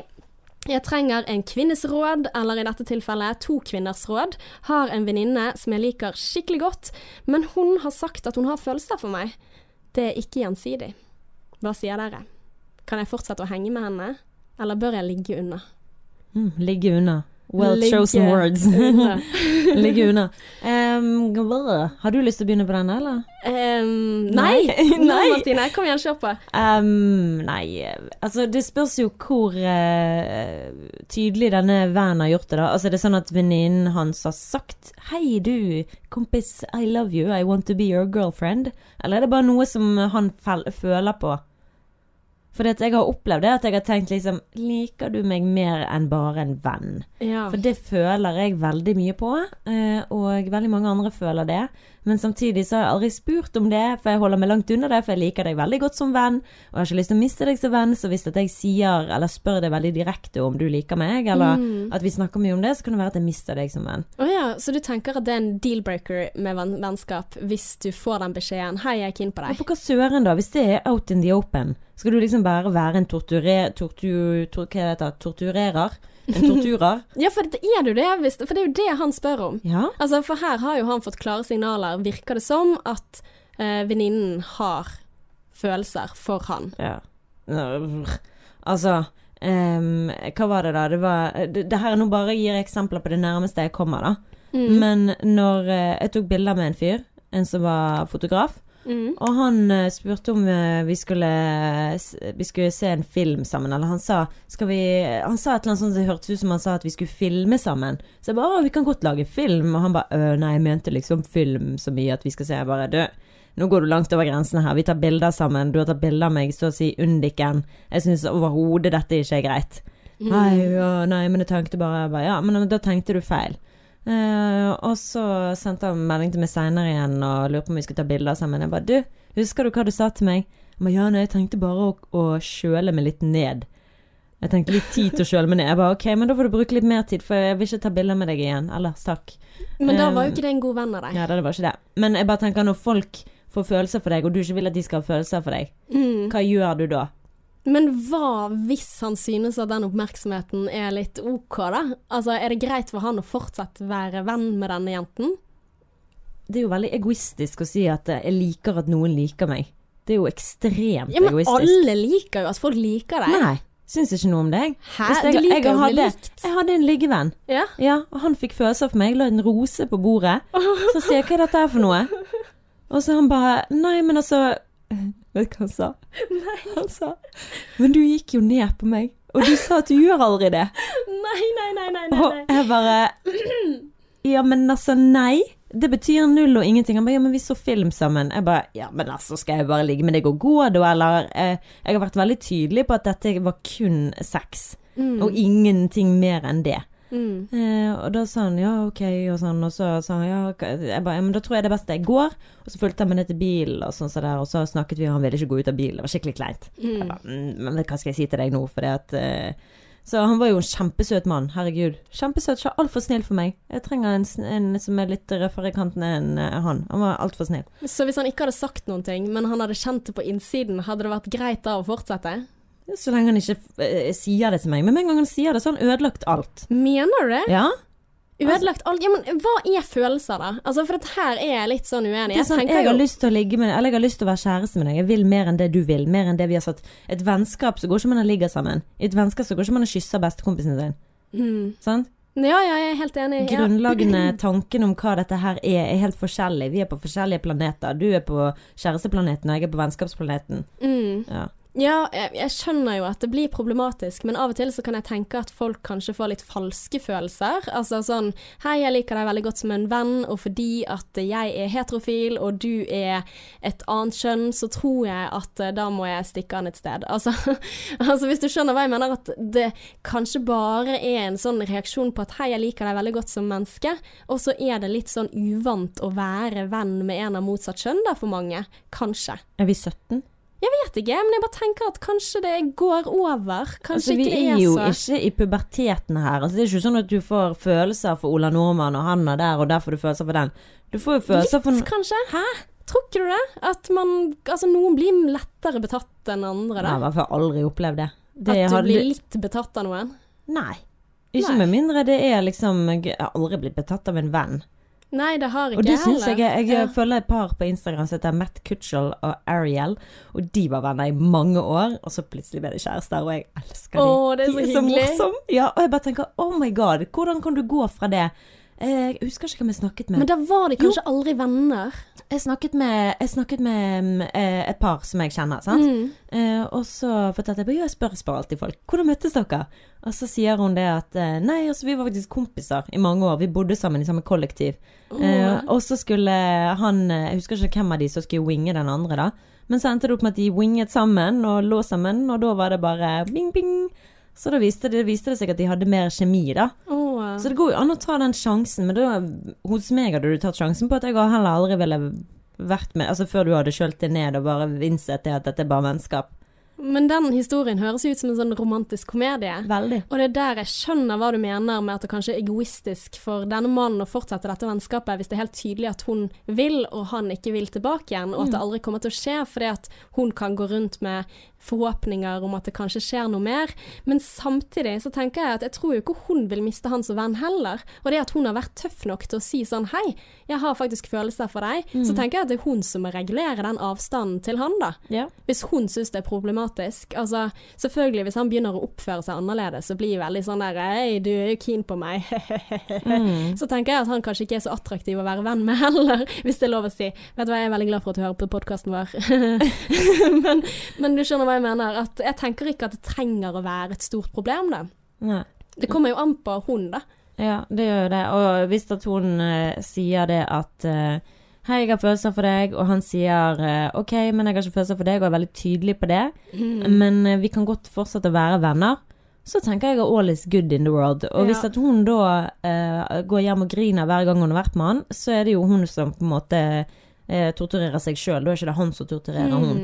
S1: Jeg trenger en kvinnes råd, eller i dette tilfellet to kvinners råd. Har en venninne som jeg liker skikkelig godt, men hun har sagt at hun har følelser for meg. Det er ikke gjensidig. Hva sier dere? Kan jeg fortsette å henge med henne, eller bør jeg ligge unna?
S2: Mm, ligge unna. Well
S1: Ligge
S2: chosen words.
S1: unna.
S2: ligge unna. Um, har du lyst til å begynne på denne, eller?
S1: Um, nei.
S2: Nei. Nei.
S1: Martine, kom igjen, kjør på.
S2: Um, nei, altså det spørs jo hvor uh, tydelig denne vennen har gjort det, da. Altså er det sånn at venninnen hans har sagt 'Hei, du, kompis, I love you, I want to be your girlfriend'? Eller er det bare noe som han føler på? For jeg har opplevd det at jeg har tenkt liksom Liker du meg mer enn bare en venn?
S1: Ja.
S2: For det føler jeg veldig mye på, eh, og veldig mange andre føler det. Men samtidig så har jeg aldri spurt om det, for jeg holder meg langt unna det, for jeg liker deg veldig godt som venn, og jeg har ikke lyst til å miste deg som venn, så hvis jeg sier eller spør deg veldig direkte om du liker meg, eller
S1: Mm.
S2: at vi snakker mye om det, så kan det være at jeg mister deg som venn.
S1: Å ja, så du tenker at det er en deal-breaker med venn vennskap hvis du får den beskjeden 'Hei, jeg er keen på deg'?
S2: for hva søren da, hvis det er out in the open? Skal du liksom bare være en torturer... Tortur, tor, hva heter det? Torturerer? En torturer?
S1: Ja, for det er du det, hvis, for det er jo det han spør om.
S2: Ja.
S1: Altså, for her har jo han fått klare signaler, virker det som, at eh, venninnen har følelser for han.
S2: Ja. Altså um, Hva var det, da? Det var det, det her nå bare gir eksempler på det nærmeste jeg kommer, da.
S1: Mm.
S2: Men når eh, jeg tok bilder med en fyr, en som var fotograf,
S1: Mm.
S2: og han eh, spurte om eh, vi skulle Vi skulle se en film sammen, eller han sa skal vi Han sa et eller annet sånt det hørtes ut som han sa at vi skulle filme sammen. Så jeg bare å, vi kan godt lage film. Og han bare nei, jeg mente liksom film så mye at vi skal se. Jeg bare du, nå går du langt over grensene her. Vi tar bilder sammen. Du har tatt bilder av meg, så å si undiken. Jeg syns overhodet dette ikke er greit.
S1: Mm.
S2: Nei, ja, nei, men jeg tenkte bare, bare Ja, men da tenkte du feil. Eh, og så sendte han melding til meg seinere igjen og lurte på om vi skulle ta bilder sammen. Jeg bare Du, husker du hva du sa til meg? Men ja, nei, jeg tenkte bare å, å kjøle meg litt ned. Jeg tenkte litt tid til å kjøle meg ned. Jeg bare ok, men da får du bruke litt mer tid, for jeg vil ikke ta bilder med deg igjen. Ellers takk.
S1: Men da var jo ikke det en god venn av deg.
S2: Ja, det var ikke det. Men jeg bare tenker når folk får følelser for deg, og du ikke vil at de skal ha følelser for deg,
S1: Mm.
S2: hva gjør du da?
S1: Men hva hvis han synes at den oppmerksomheten er litt ok, da? Altså, er det greit for han å fortsatt være venn med denne jenten?
S2: Det er jo veldig egoistisk å si at jeg liker at noen liker meg. Det er jo ekstremt
S1: Ja, men
S2: egoistisk.
S1: alle liker jo at folk liker deg.
S2: Nei, syns ikke noe om deg.
S1: Hæ?
S2: Jeg-
S1: du liker
S2: jeg
S1: jo å bli likt.
S2: Jeg hadde en liggevenn,
S1: Ja.
S2: ja, og han fikk følelser for meg. La en rose på bordet. Så sier jeg hva er dette her for noe? Og så han bare Nei, men altså Vet du hva han sa? Han sa Men du gikk jo ned på meg, og du sa at du gjør aldri det.
S1: Nei, nei, nei, nei. nei,
S2: Og jeg bare Ja, men altså, nei. Det betyr null og ingenting. Han bare ja, men vi så film sammen. Jeg bare ja, men altså, skal jeg bare ligge med deg og gå da, eller? Eh, jeg har vært veldig tydelig på at dette var kun sex,
S1: Mm.
S2: og ingenting mer enn det.
S1: Mm.
S2: Eh, og da sa han ja, ok, og sånn, og så sa han ja, jeg ba, ja, men da tror jeg det er best jeg går. Og så fulgte han med ned til bilen, og sånn så der, og så snakket vi, og han ville ikke gå ut av bilen. Det var skikkelig kleint.
S1: Mm.
S2: Jeg ba, men hva skal jeg si til deg nå, fordi at eh, Så han var jo en kjempesøt mann, herregud. Kjempesøt, altfor snill for meg. Jeg trenger en, en som er litt røffere i kanten enn eh, han. Han var altfor snill.
S1: Så hvis han ikke hadde sagt noen ting, men han hadde kjent det på innsiden, hadde det vært greit da å fortsette?
S2: Så lenge han ikke eh, sier det til meg. Men med en gang han sier det, så har han ødelagt alt.
S1: Mener du det?
S2: Ja.
S1: Ødelagt alt? Ja, men hva er følelser, da? Altså, for dette her er jeg litt sånn uenig.
S2: Det er sånn,
S1: jeg,
S2: jeg har
S1: jo-
S2: lyst til å ligge med Eller jeg har lyst til å være kjæreste med deg. Jeg vil mer enn det du vil. Mer enn det vi har satt Et vennskap så går ikke man og ligger sammen. I et vennskap så går ikke man og kysser bestekompisen sin.
S1: Mm.
S2: Sant?
S1: Ja, ja, jeg er helt enig. Ja.
S2: Tanken om hva dette her er, er helt forskjellig. Vi er på forskjellige planeter. Du er på kjæresteplaneten, og jeg er på vennskapsplaneten.
S1: Mm.
S2: Ja.
S1: Ja, jeg, jeg skjønner jo at det blir problematisk, men av og til så kan jeg tenke at folk kanskje får litt falske følelser. Altså sånn Hei, jeg liker deg veldig godt som en venn, og fordi at jeg er heterofil og du er et annet kjønn, så tror jeg at eh, da må jeg stikke an et sted. Altså, altså hvis du skjønner hva jeg mener, at det kanskje bare er en sånn reaksjon på at hei, jeg liker deg veldig godt som menneske, og så er det litt sånn uvant å være venn med en av motsatt kjønn da for mange. Kanskje.
S2: Er vi 17?
S1: Jeg vet ikke, men jeg bare tenker at kanskje det går over. Kanskje
S2: Altså, vi
S1: ikke det
S2: er
S1: er
S2: jo ikke i puberteten her. Altså, det er ikke sånn at du får følelser for Ola Nordmann og han er der, og der får du følelser for den. Du får jo følelser for
S1: Litt, kanskje? Hæ? Tror ikke du det? At man Altså, noen blir lettere betatt enn andre,
S2: Jeg har i hvert fall aldri opplevd det. det
S1: At du
S2: hadde-
S1: blir litt betatt av noen?
S2: Nei. Ikke
S1: Nei.
S2: med mindre det er liksom Jeg har aldri blitt betatt av en venn.
S1: Nei, det har ikke
S2: Og det jeg
S1: heller.
S2: Jeg, jeg følger et par på Instagram som heter Matt Kutchell og Ariel. Og de var venner i mange år, og så plutselig ble de kjærester, og jeg elsker dem.
S1: Åh, det er så
S2: de er så morsomme. Ja, og jeg bare tenker oh my god, hvordan kan du gå fra det? Eh, Jeg husker ikke hvem jeg snakket med.
S1: Men da var de kanskje aldri venner.
S2: Jeg snakket med, jeg snakket med eh, et par som jeg kjenner, sant.
S1: Mm.
S2: Eh, og så fortalte jeg jeg spør, spør alltid folk, hvordan møttes dere? Og så sier hun det at, eh, nei, altså vi var faktisk kompiser i mange år, vi bodde sammen i samme kollektiv. Eh, og så skulle han, eh, jeg husker ikke hvem av de som skulle winge den andre da, Men så endte det opp med at de winget sammen og lå sammen, og da var det bare bing, bing. Så da viste det, viste det seg at de hadde mer kjemi, da.
S1: Åh.
S2: Så det går jo an å ta den sjansen, men da, hos meg hadde du tatt sjansen på at jeg heller aldri ville vært med Altså før du hadde kjølt det ned og bare innsett det at dette er bare vennskap.
S1: Men den historien høres ut som en sånn romantisk komedie.
S2: Veldig.
S1: Og det er der jeg skjønner hva du mener med at det kanskje er egoistisk for denne mannen å fortsette dette vennskapet hvis det er helt tydelig at hun vil, og han ikke vil tilbake igjen, og at det aldri kommer til å skje fordi at hun kan gå rundt med forhåpninger om at det kanskje skjer noe mer. Men samtidig så tenker jeg at jeg tror jo ikke hun vil miste han som venn heller. Og det at hun har vært tøff nok til å si sånn hei, jeg har faktisk følelser for deg, så tenker jeg at det er hun som må regulere den avstanden til han, da.
S2: Ja.
S1: Hvis hun syns det er problematisk. Altså, selvfølgelig, hvis han begynner å oppføre seg annerledes og blir veldig sånn der Hei, du er jo keen på meg. Så tenker jeg at han kanskje ikke er så attraktiv å være venn med heller, hvis det er lov å si. Vet du hva, jeg er veldig glad for at du hører på podkasten vår. men, men du skjønner hva jeg mener. At jeg tenker ikke at det trenger å være et stort problem, det.
S2: Nei.
S1: Det kommer jo an på hun, da.
S2: Ja, det gjør jo det. Og hvis at hun uh, sier det at uh, Hei, jeg har følelser for deg, og han sier uh, OK, men jeg har ikke følelser for deg, og er veldig tydelig på det, men eh, vi kan godt fortsette å være venner. Så tenker jeg at all is good in the world. Og hvis at hun da går hjem og griner hver gang hun har vært med han, så er det jo hun som på en måte torturerer seg sjøl. Da er ikke det han som torturerer hun.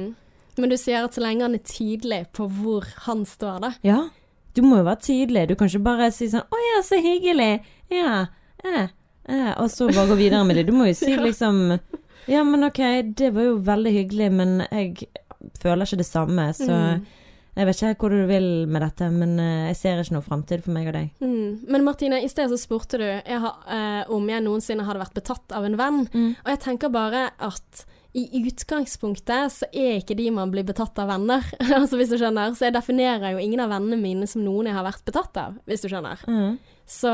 S1: Men du sier at så lenge han er tydelig på hvor han står, da.
S2: Ja, du må jo være tydelig. Du kan ikke bare si sånn 'Å ja, så hyggelig'. Ja. Eh, eh, og så bare gå videre med det. Du må jo si
S1: Ja.
S2: liksom 'Ja, men ok, det var jo veldig hyggelig, men jeg føler ikke det samme', så
S1: Mm.
S2: jeg vet ikke helt hvor du vil med dette, men eh, jeg ser ikke noe framtid for meg og deg.
S1: Mm. Men Martine, i sted så spurte du jeg har, eh, om jeg noensinne hadde vært betatt av en venn.
S2: Mm.
S1: Og jeg tenker bare at i utgangspunktet så er ikke de man blir betatt av venner. altså hvis du skjønner. Så jeg definerer jo ingen av vennene mine som noen jeg har vært betatt av, hvis du skjønner.
S2: Mm.
S1: Så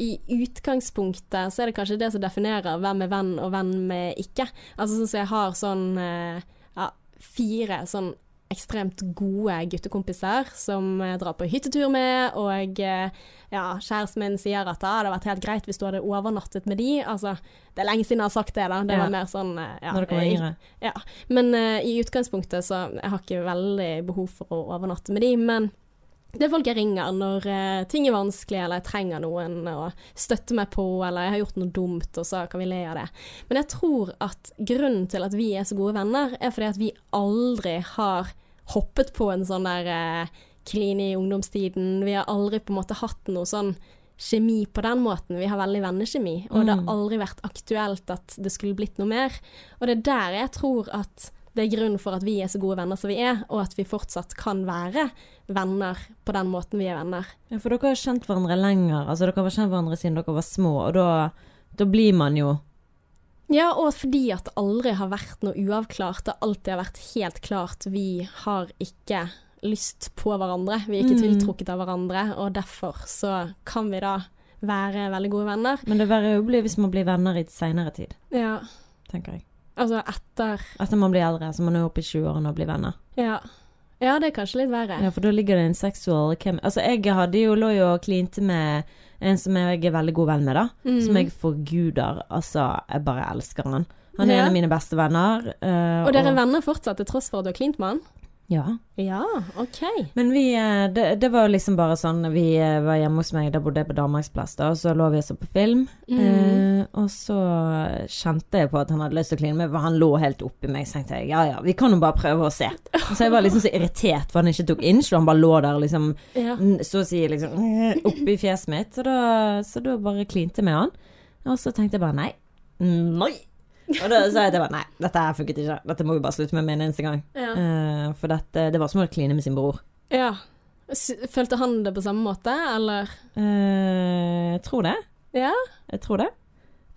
S1: i utgangspunktet så er det kanskje det som definerer hvem er venn og hvem er ikke. Altså sånn som jeg har sånn eh, ja, fire sånn ekstremt gode guttekompiser som jeg drar på hyttetur med, og eh, ja, kjæresten min sier at ah, det hadde vært helt greit hvis du hadde overnattet med de. Altså, det er lenge siden jeg har sagt det, da. Det
S2: Ja.
S1: var mer sånn eh, ja,
S2: Når dere var yngre.
S1: ja, men uh, i utgangspunktet så jeg har ikke veldig behov for å overnatte med de, men det er folk jeg ringer når uh, ting er vanskelig, eller jeg trenger noen å støtte meg på, eller jeg har gjort noe dumt, og så kan vi le av det. Men jeg tror at grunnen til at vi er så gode venner, er fordi at vi aldri har hoppet på en sånn der eh, i ungdomstiden. Vi har aldri på en måte hatt noe sånn kjemi på den måten. Vi har veldig vennekjemi, og det har aldri vært aktuelt at det skulle blitt noe mer. Og det er der jeg tror at det er grunnen for at vi er så gode venner som vi er, og at vi fortsatt kan være venner på den måten vi er venner.
S2: Ja, for dere har kjent hverandre lenger. Altså, dere har kjent hverandre siden dere var små, og da, da blir man jo
S1: Ja, og fordi at det aldri har vært noe uavklart. Det alltid har vært helt klart vi har ikke lyst på hverandre. Vi er ikke
S2: Mm.
S1: tiltrukket av hverandre, og derfor så kan vi da være veldig gode venner.
S2: Men det verre blir hvis man blir venner i seinere tid,
S1: Ja,
S2: tenker jeg.
S1: altså etter
S2: Etter man blir eldre, så man er oppe i 20-årene og blir venner.
S1: Ja. Ja, det er kanskje litt verre.
S2: Ja, for da ligger det en seksual chem... Altså, jeg hadde jo, lå jo og klinte med en som jeg er veldig god venn med, da.
S1: Mm.
S2: Som jeg forguder. Altså, jeg bare elsker han. Han er
S1: Ja.
S2: en av mine beste venner. Uh,
S1: Og dere er venner fortsatt, til tross for at du har klint med han?
S2: Ja.
S1: Ja, OK.
S2: Men vi eh, det, det var liksom bare sånn Vi eh, var hjemme hos meg, da bodde jeg på Danmarksplass, da, og så lå vi og så på film.
S1: Mm.
S2: Eh, og så kjente jeg på at han hadde lyst til å kline med, for han lå helt oppi meg. Så tenkte jeg ja ja, vi kan jo bare prøve å se. Så jeg var liksom så irritert for han ikke tok og han bare lå der liksom
S1: Ja.
S2: så å si liksom oppi fjeset mitt. Så da, så da bare klinte jeg med han. Og så tenkte jeg bare nei. Nei. Og da sa jeg at jeg bare nei, dette her funket ikke. Dette må vi bare slutte med med en eneste gang.
S1: Ja.
S2: Uh, for dette, det var som å kline med sin bror.
S1: ja. Følte han det på samme måte, eller?
S2: Uh, jeg tror det.
S1: Ja,
S2: Jeg tror det.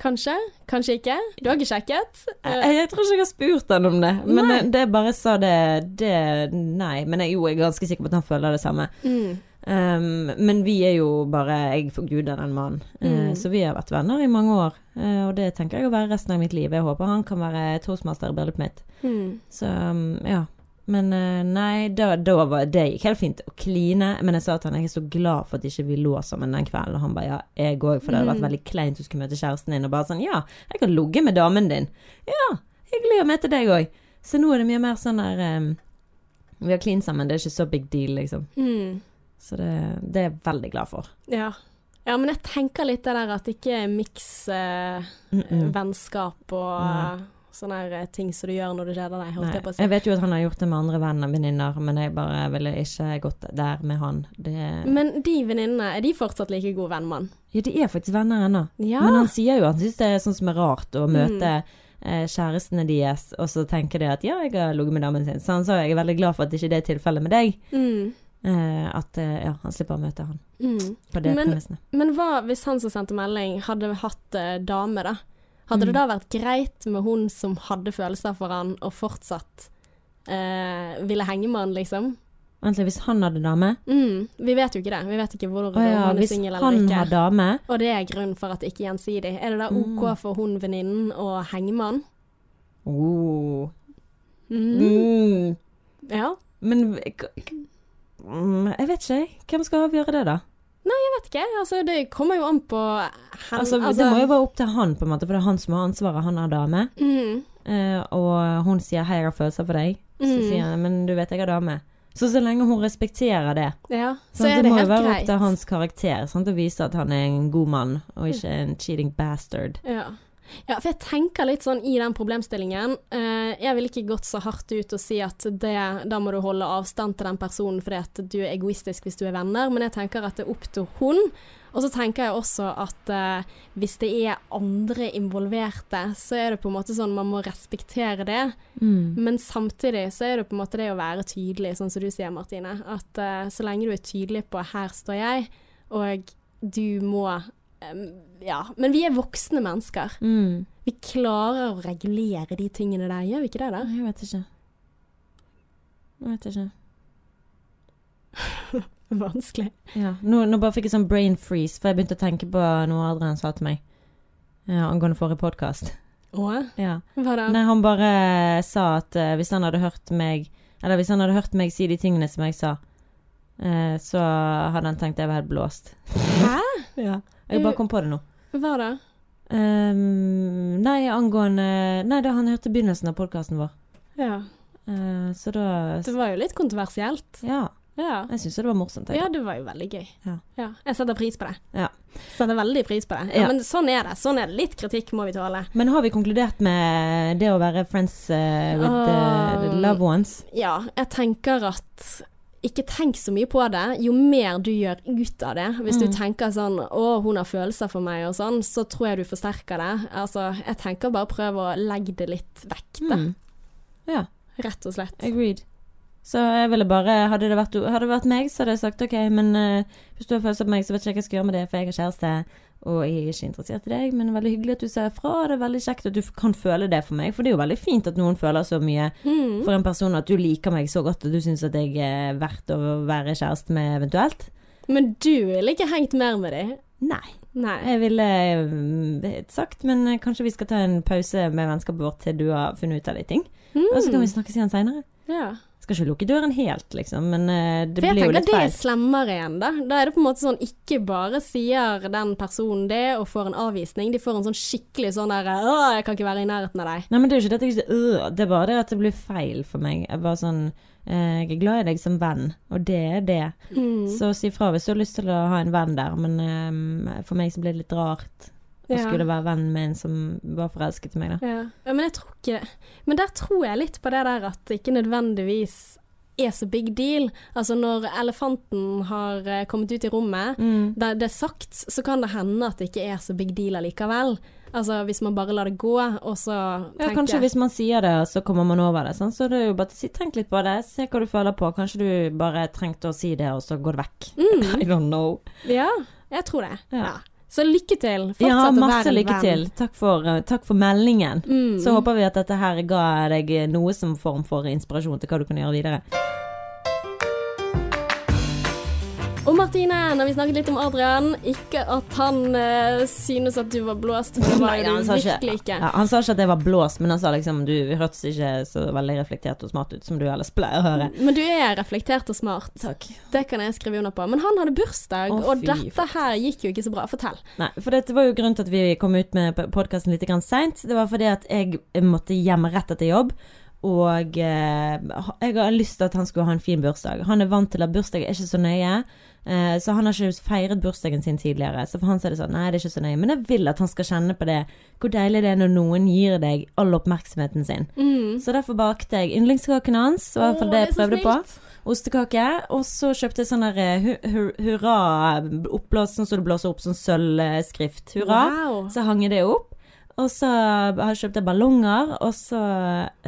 S1: kanskje? Kanskje ikke? Du har ikke sjekket?
S2: Jeg, jeg tror ikke jeg har spurt han om det, men det, det bare sa det, det Nei. Men jeg, jo, jeg er ganske sikker på at han føler det samme.
S1: Mm.
S2: Um, men vi er jo bare Jeg forguder den mannen. Uh,
S1: Mm.
S2: så vi har vært venner i mange år. Uh, og det tenker jeg å være resten av mitt liv. Jeg håper han kan være toastmaster i bryllupet mitt.
S1: Mm.
S2: Så um, ja. Men uh, nei, da, da var det gikk helt fint å kline. Men jeg sa til han jeg er så glad for at ikke vi lå sammen den kvelden. Og han bare ja, jeg òg, for det hadde vært
S1: Mm.
S2: veldig kleint du skulle møte kjæresten din. Og bare sånn ja, jeg kan ligge med damen din. Ja, hyggelig å møte deg òg. Så nå er det mye mer sånn der um, Vi har klint sammen, det er ikke så big deal, liksom.
S1: Mm.
S2: Så det, det er jeg veldig glad for.
S1: Ja. ja, men jeg tenker litt det der at ikke miks eh,
S2: Mm -mm.
S1: vennskap og
S2: Nei.
S1: sånne her eh, ting som du gjør når du kjeder deg, holdt jeg på å si.
S2: jeg vet jo at han har gjort det med andre venner venninner, men jeg bare ville ikke gått der med han. Det,
S1: Men de venninnene, er de fortsatt like gode venn med han?
S2: ja, de er faktisk venner ennå.
S1: Ja.
S2: Men han sier jo at han syns det er sånn som er rart å møte
S1: Mm.
S2: eh, kjærestene deres, og så tenker de at ja, jeg har ligget med damen sin. Så han sa jeg er veldig glad for at ikke det er tilfellet med deg.
S1: Mm.
S2: Eh, at eh, ja, han slipper å møte han
S1: Mm.
S2: på det
S1: Men-
S2: premissene.
S1: Men hva hvis han som sendte melding hadde hatt eh, dame, da? Hadde
S2: Mm.
S1: det da vært greit med hun som hadde følelser for han, og fortsatt eh, ville henge med han, liksom?
S2: Vent hvis han hadde dame
S1: Mm. Vi vet jo ikke det. Vi vet ikke hvor,
S2: oh, ja,
S1: han er
S2: hvis
S1: singel eller
S2: han
S1: ikke.
S2: har dame
S1: Og det er grunnen for at det ikke er gjensidig. Er det da OK
S2: Mm.
S1: for hun venninnen å henge med han?
S2: oh.
S1: Mm.
S2: mm.
S1: Ja.
S2: Men mm, jeg vet ikke, jeg. Hvem skal avgjøre det, da?
S1: Nei, Jeg vet ikke. Altså, det kommer jo an på hen,
S2: Altså, det må jo være opp til han, på en måte, for det er han som har ansvaret. Han er dame.
S1: mm.
S2: Eh, og hun sier 'hei, jeg har følelser for deg'. Så
S1: Mm.
S2: sier han 'men du vet jeg er dame'. Så så lenge hun respekterer det,
S1: Ja, så er
S2: det
S1: det
S2: må jo være
S1: greit.
S2: opp til hans karakter sant? å vise at han er en god mann, og ikke en cheating bastard.
S1: Ja. Ja, for jeg tenker litt sånn i den problemstillingen. Eh, jeg ville ikke gått så hardt ut og si at det, da må du holde avstand til den personen fordi at du er egoistisk hvis du er venner, men jeg tenker at det er opp til hun. Og så tenker jeg også at eh, hvis det er andre involverte, så er det på en måte sånn man må respektere det.
S2: Mm.
S1: Men samtidig så er det på en måte det å være tydelig, sånn som du sier, Martine. At eh, så lenge du er tydelig på 'her står jeg', og du må Ja. Men vi er voksne mennesker.
S2: Mm.
S1: Vi klarer å regulere de tingene der, gjør vi ikke det da?
S2: Jeg vet ikke. Jeg vet ikke.
S1: Vanskelig.
S2: Ja. Nå, nå bare fikk jeg sånn brain freeze, for jeg begynte å tenke på noe Adrian sa til meg. Ja, angående forrige podkast. Ja.
S1: Hva da?
S2: Nei, han bare sa at uh, hvis han hadde hørt meg Eller hvis han hadde hørt meg si de tingene som jeg sa, uh, så hadde han tenkt jeg var helt blåst.
S1: Hæ?
S2: Ja. Jeg bare kom på det nå.
S1: Hva da?
S2: Um, nei, angående Nei, da han hørte begynnelsen av podkasten vår.
S1: Ja.
S2: Uh, så da
S1: Det var jo litt kontroversielt.
S2: Ja.
S1: Ja.
S2: Jeg syns det var morsomt. Jeg.
S1: Ja, det var jo veldig gøy.
S2: Ja.
S1: Jeg setter pris på det.
S2: Ja.
S1: Setter veldig pris på det. Ja,
S2: Ja.
S1: Men sånn er det. Sånn er det. Litt kritikk må vi tåle.
S2: Men har vi konkludert med det å være friends uh, with
S1: uh,
S2: loved ones?
S1: Ja, jeg tenker at ikke tenk så mye på det. Jo mer du gjør ut av det, hvis du
S2: Mm.
S1: tenker sånn 'Å, hun har følelser for meg', og sånn, så tror jeg du forsterker det. Altså, jeg tenker bare prøv å legge det litt vekk, da.
S2: Mm. Ja,
S1: Rett og slett.
S2: agreed. Så jeg ville bare Hadde det vært, hadde det vært meg, så hadde jeg sagt OK, men uh, hvis du har følelser på meg, så vet ikke jeg hva jeg skal gjøre med det, for jeg har kjæreste, og jeg er ikke interessert i deg, men veldig hyggelig at du sier fra. Det er veldig kjekt at du kan føle det for meg, for det er jo veldig fint at noen føler så mye
S1: Mm.
S2: for en person at du liker meg så godt, og du syns at jeg er verdt å være kjæreste med eventuelt.
S1: Men du ville ikke hengt mer med dem?
S2: Nei.
S1: Nei.
S2: Jeg ville mm, sagt, men eh, kanskje vi skal ta en pause med vennskapet vårt til du har funnet ut av de ting.
S1: Mm.
S2: Og så kan vi snakkes igjen seinere.
S1: Ja.
S2: Skal ikke lukke døren helt, liksom, men litt feil
S1: For jeg tenker det er slemmere igjen, da. Da er det på en måte sånn ikke bare sier den personen det og får en avvisning, de får en sånn skikkelig sånn der 'Å, jeg kan ikke være i nærheten av deg'.
S2: Nei, men det er jo ikke det at jeg ikke Det er bare det at det blir feil for meg. Jeg bare sånn eh, Jeg er glad i deg som venn, og det er det.
S1: Mm.
S2: Så si fra hvis du har lyst til å ha en venn der, men um, for meg så blir det litt rart å
S1: Ja.
S2: skulle være venn med en som var forelsket i meg, da.
S1: Ja. ja, men jeg tror ikke Men der tror jeg litt på det der at det ikke nødvendigvis er så big deal. Altså når elefanten har eh, kommet ut i rommet,
S2: Mm.
S1: da det er sagt, så kan det hende at det ikke er så big deal allikevel. Altså hvis man bare lar det gå, og så
S2: Ja, kanskje hvis man sier det, så kommer man over det. Sant? Så det er jo bare å si, tenk litt på det, se hva du føler på. Kanskje du bare trengte å si det, og så går det vekk.
S1: Mm.
S2: I don't know.
S1: Ja, jeg tror det.
S2: Ja.
S1: Ja. Så lykke til. Fortsett
S2: Ja, masse lykke til. Takk for, eh, takk for meldingen.
S1: Mm.
S2: Så håper vi at dette her ga deg noe som form for inspirasjon til hva du kan gjøre videre.
S1: Og Martine, når vi snakket litt om Adrian, ikke at han uh, synes at du var blåst, det var
S2: Nei,
S1: jo
S2: han
S1: du
S2: sa
S1: virkelig ikke.
S2: Ja, han sa ikke at jeg var blåst, men han sa liksom du hørtes ikke så veldig reflektert og smart ut som du ellers pleier å høre.
S1: Men du er reflektert og smart.
S2: Takk.
S1: Det kan jeg skrive under på. Men han hadde bursdag,
S2: Å,
S1: og dette her gikk jo ikke så bra. Fortell.
S2: Nei, for dette var jo grunnen til at vi kom ut med podkasten litt seint. Det var fordi at jeg måtte hjem rett etter jobb. og eh, jeg har lyst til at han skulle ha en fin bursdag. Han er vant til at bursdag er ikke så nøye, eh, så han har ikke feiret bursdagen sin tidligere. Så for han så er det sånn, nei, det er ikke så nøye. Men jeg vil at han skal kjenne på det, hvor deilig det er når noen gir deg all oppmerksomheten sin.
S1: Mm.
S2: Så derfor bakte jeg yndlingskaken hans, Og i hvert fall det jeg prøvde på. Ostekake. Og så kjøpte jeg sånn der eh, hu- hu- hurra oppblåst, sånn som du blåser opp sånn sølvskrift. Hurra.
S1: Wow.
S2: Så hang jeg det opp. Og så har jeg kjøpt jeg ballonger, og så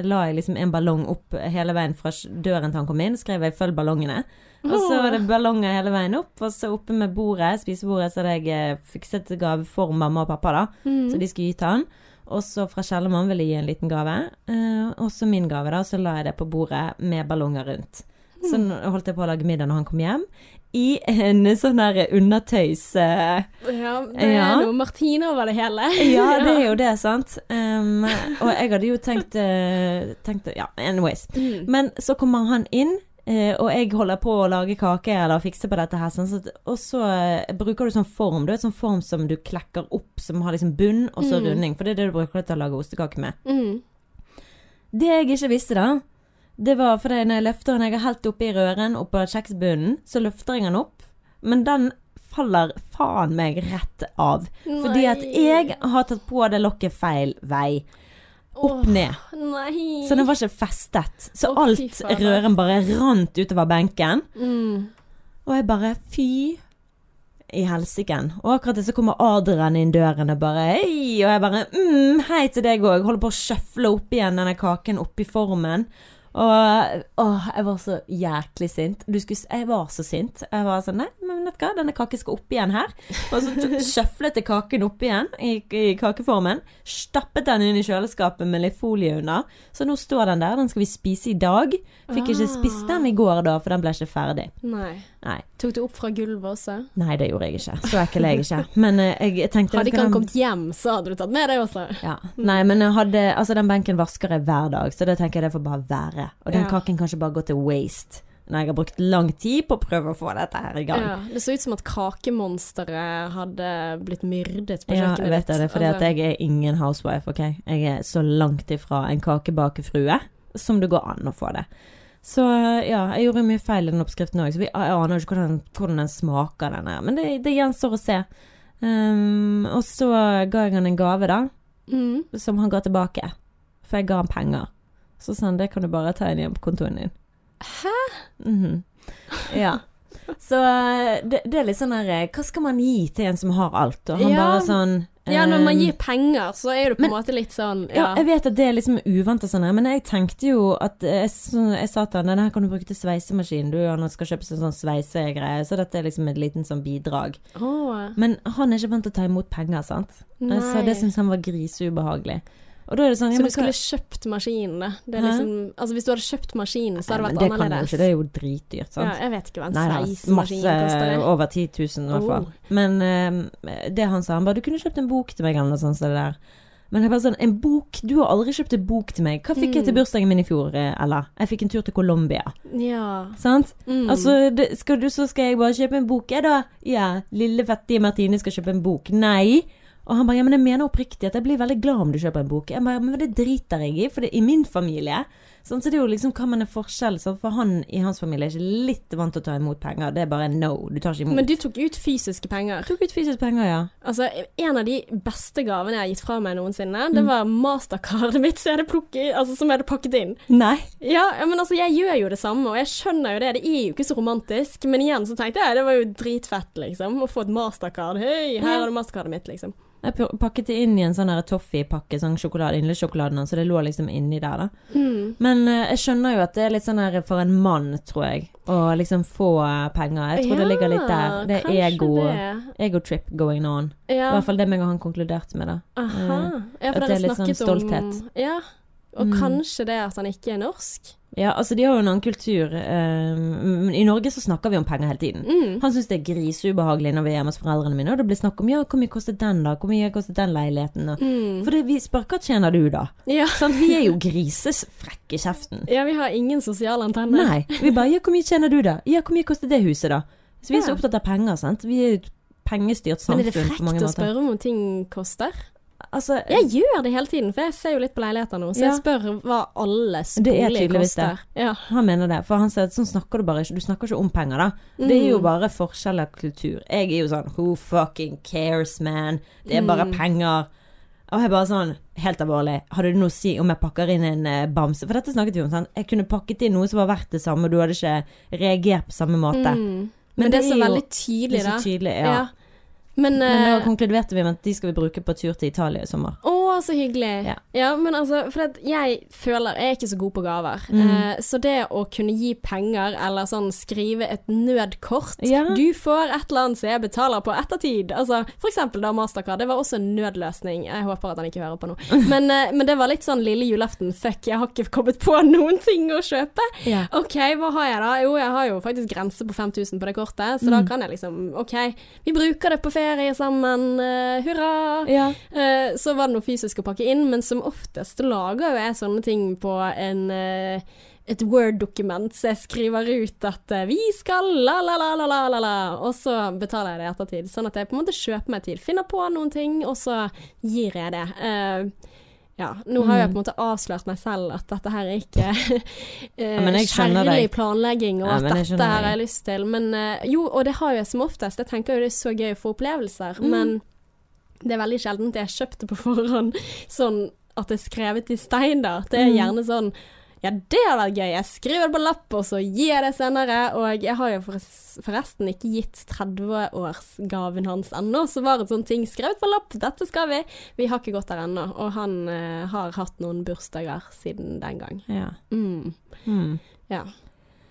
S2: la jeg liksom en ballong opp hele veien fra døren til han kom inn. Skrev jeg 'følg ballongene'. Og så var det ballonger hele veien opp, og så oppe med bordet, spisebordet, så hadde jeg eh, fikset gave for mamma og pappa, da.
S1: Mm.
S2: Så de skulle gi til han. Og så fra Kjellermann ville jeg gi en liten gave. Eh, og så min gave, da. Så la jeg det på bordet med ballonger rundt.
S1: Mm.
S2: Så holdt jeg på å lage middag når han kom hjem. I en sånn der undertøys... eh,
S1: Ja, det er
S2: Ja.
S1: noe Martine over det hele.
S2: Ja, det er jo det, sant. Um, og jeg hadde jo tenkt, uh, tenkt Ja, anyways.
S1: Mm.
S2: Men så kommer han inn, og jeg holder på å lage kake eller fikse på dette her. Sånn, så, og så eh, bruker du sånn form. Du vet sånn form som du klekker opp, som har liksom bunn og så
S1: Mm.
S2: runding. For det er det du bruker til å lage ostekake med.
S1: Mm.
S2: Det jeg ikke visste da, det var fordi når jeg løfter den, jeg har helt oppi røren oppå kjeksbunnen, så løfter jeg den opp, men den faller faen meg rett av. Fordi at jeg har tatt på det lokket feil vei. Opp
S1: oh,
S2: ned.
S1: Nei.
S2: Så den var ikke festet. Så
S1: oh,
S2: alt røren bare rant utover benken.
S1: mm.
S2: Og jeg bare fy i helsiken. Og akkurat det så kommer Adrian inn døren og bare hei. Og jeg bare mm, hei til deg òg. Holder på å sjøfle opp igjen denne kaken oppi formen. Og åh, jeg var så jæklig sint. Du skulle, jeg var så sint. Jeg var sånn Nei, men vet du hva, denne kaken skal opp igjen her. Og så sjøflet jeg kaken opp igjen i, i kakeformen. Stappet den inn i kjøleskapet med litt folie under. Så nå står den der. Den skal vi spise i dag. Fikk ikke spist den i går da, for den ble ikke ferdig.
S1: Nei.
S2: Nei.
S1: Tok du opp fra gulvet også?
S2: Nei, det gjorde jeg ikke. Så ekkel er jeg ikke. Men eh, jeg tenkte
S1: Hadde ikke han kommet hjem, så hadde du tatt med det også.
S2: ja. Nei, men jeg hadde Altså, den benken vasker jeg hver dag, så det tenker jeg det får bare være. Og den
S1: Ja.
S2: kaken kan ikke bare gå til waste. Når jeg har brukt lang tid på å prøve å få dette her i gang.
S1: Ja, det så ut som at kakemonsteret hadde blitt myrdet på
S2: Ja,
S1: kjøkkenet
S2: jeg vet det, det er fordi
S1: Altså,
S2: jeg er ingen housewife, OK? Jeg er så langt ifra en kakebakefrue som det går an å få det. Så ja, jeg gjorde mye feil i den oppskriften òg, så vi, jeg aner jo ikke hvordan, hvordan den smaker, den her. Men det, det gjenstår å se. Um, og så ga jeg han en gave, da,
S1: Mm.
S2: som han ga tilbake. For jeg ga han penger. Så sa han det kan du bare ta inn igjen på kontoen din.
S1: Hæ?
S2: Mhm. Ja. Så eh, det, det er litt sånn her eh, Hva skal man gi til en som har alt? Og han
S1: Ja.
S2: bare sånn
S1: Ja, når man
S2: um,
S1: gir penger, så er det på en måte litt sånn
S2: ja,
S1: Ja.
S2: jeg vet at det er liksom uvant og sånn, her, men jeg tenkte jo at eh, jeg, så, jeg sa til han denne her kan du bruke til sveisemaskin, du, og han skal kjøpe seg sånn sveisegreie, så dette er liksom et liten sånn bidrag.
S1: Oh.
S2: Men han er ikke vant til å ta imot penger, sant?
S1: nei.
S2: Så det syns han var griseubehagelig. Og da er det sånn
S1: Så du skulle kjøpt maskinen, det. det er liksom, altså hvis du hadde kjøpt maskinen, så hadde
S2: Nei,
S1: det vært
S2: det kan jo
S1: annerledes.
S2: ikke, det er jo dritdyrt, sant?
S1: Ja, jeg vet ikke hva en
S2: Nei,
S1: sveisemaskin koster.
S2: masse over 10 000 i hvert fall.
S1: Oh.
S2: Men uh, det han sa, han bare Du kunne kjøpt en bok til meg, eller noe sånt Så det der. Men jeg bare sånn En bok? Du har aldri kjøpt en bok til meg. Hva fikk jeg til
S1: Mm.
S2: bursdagen min i fjor, eh, Ella? Jeg fikk en tur til Colombia.
S1: Ja.
S2: Sant?
S1: Mm.
S2: Altså, det, skal du, så skal jeg bare kjøpe en bok, jeg da? Ja, lille fattige Martine skal kjøpe en bok. Nei. Og han bare ja, men jeg mener oppriktig at jeg blir veldig glad om du kjøper en bok. Jeg bare, men det driter jeg i, for det i min familie. Sånn, så det er jo liksom hva man er forskjell. Sånn, for han i hans familie er ikke litt vant til å ta imot penger. Det er bare no, du tar ikke imot.
S1: Men du tok ut fysiske penger.
S2: tok ut fysiske penger, ja.
S1: Altså, En av de beste gavene jeg har gitt fra meg noensinne, det
S2: Mm.
S1: var mastercardet mitt som jeg hadde, plukket, altså, som jeg hadde pakket inn.
S2: Nei.
S1: Ja, ja, men altså, jeg gjør jo det samme, og jeg skjønner jo det. Det er jo ikke så romantisk. Men igjen så tenkte jeg det var jo dritfett, liksom. Å få et mastercard. Hei, her er det mastercardet mitt, liksom.
S2: Jeg pakket det inn i en sånn toffee-pakke, sånn sjokolade, yndlingssjokoladen hans, så det lå liksom inni der, da.
S1: Mm.
S2: Men uh, jeg skjønner jo at det er litt sånn her for en mann, tror jeg, å liksom få eh, penger. Jeg tror det ligger litt der. Det er ego,
S1: det.
S2: ego-trip going on. I hvert fall det meg og han konkluderte med, da.
S1: Aha. Ja,
S2: at
S1: for
S2: det
S1: dere
S2: er sånn
S1: snakket om
S2: stolthet.
S1: Ja. Og
S2: Mm.
S1: kanskje det at han ikke er norsk.
S2: Ja, altså de har jo en annen kultur. Um, I Norge så snakker vi om penger hele tiden.
S1: Mm.
S2: Han syns det er griseubehagelig når vi er hjemme hos foreldrene mine, og det blir snakk om ja, hvor mye kostet den, da? Hvor mye kostet den leiligheten? Og,
S1: Mm.
S2: For det, vi spør hva tjener du, da?
S1: Ja.
S2: Sånn, Vi er jo grisefrekke i kjeften.
S1: ja, vi har ingen sosiale antenner.
S2: Nei. Vi bare ja, hvor mye tjener du, da? Ja, hvor mye kostet det huset, da? Så vi er så opptatt av penger, sant. Vi er et pengestyrt
S1: Men er det frekt å spørre om ting koster?
S2: Altså,
S1: Jeg gjør det hele tiden, for jeg ser jo litt på leiligheter nå, så
S2: Ja.
S1: jeg spør hva
S2: alle er det.
S1: koster. Ja.
S2: Han mener det, for han sier at sånn snakker du bare ikke. Du snakker ikke om penger, da. Det er jo
S1: Mm.
S2: bare forskjell av kultur. Jeg er jo sånn who fucking cares, man. Det er bare
S1: Mm.
S2: penger. Og jeg bare sånn, helt alvorlig, hadde du noe å si om jeg pakker inn en eh, bamse? For dette snakket vi om, sånn. Jeg kunne pakket inn noe som var verdt det samme, og du hadde ikke reagert på samme måte.
S1: Mm. Men, det er så
S2: jo-
S1: veldig
S2: Det er så
S1: tydelig,
S2: tydelig, ja.
S1: Men,
S2: Men da
S1: eh,
S2: konkluderte vi med at de skal vi bruke på tur til Italia i sommer.
S1: Å, så hyggelig.
S2: Ja.
S1: Ja, men altså, for jeg føler Jeg er ikke så god på gaver.
S2: Mm.
S1: Eh, så det å kunne gi penger, eller sånn skrive et nødkort
S2: Ja.
S1: Du får et eller annet som jeg betaler på ettertid. Altså, for eksempel da Mastercard. Det var også en nødløsning. Jeg håper at han ikke hører på nå. Men, eh, men det var litt sånn lille julaften. Fuck, jeg har ikke kommet på noen ting å kjøpe.
S2: Ja.
S1: OK, hva har jeg da? Jo, jeg har jo faktisk grense på 5000 på det kortet, så da kan jeg liksom OK, vi bruker det på ferie sammen. uh, hurra!
S2: Ja.
S1: Uh, så var det noe fysisk å pakke inn, men som oftest lager jo jeg sånne ting på en uh, et Word-dokument, så jeg skriver ut at vi skal la, la, la, la, la, la, la, og så betaler jeg det i ettertid. Sånn at jeg på en måte kjøper meg tid, finner på noen ting, og så gir jeg det. Eh, ja, nå har jeg på en måte avslørt meg selv at dette her er ikke
S2: uh, skjønner
S1: kjærlig planlegging, og
S2: Ja,
S1: at dette her har jeg lyst til. Men uh, jo, og det har jeg som oftest. Jeg tenker jo det er så gøy å få opplevelser,
S2: Mm.
S1: men det er veldig sjelden jeg kjøpte på forhånd sånn at det er skrevet i stein, da. Det er
S2: Mm.
S1: gjerne sånn ja, det har vært gøy. Jeg skriver det på lapp, og så gir jeg det senere. Og jeg har jo forresten ikke gitt 30-årsgaven hans ennå, så var det sånn ting skrevet på lapp. Dette skal vi. Vi har ikke gått der ennå. Og han uh, har hatt noen bursdager siden den gang.
S2: ja.
S1: Mm.
S2: Mm.
S1: Ja.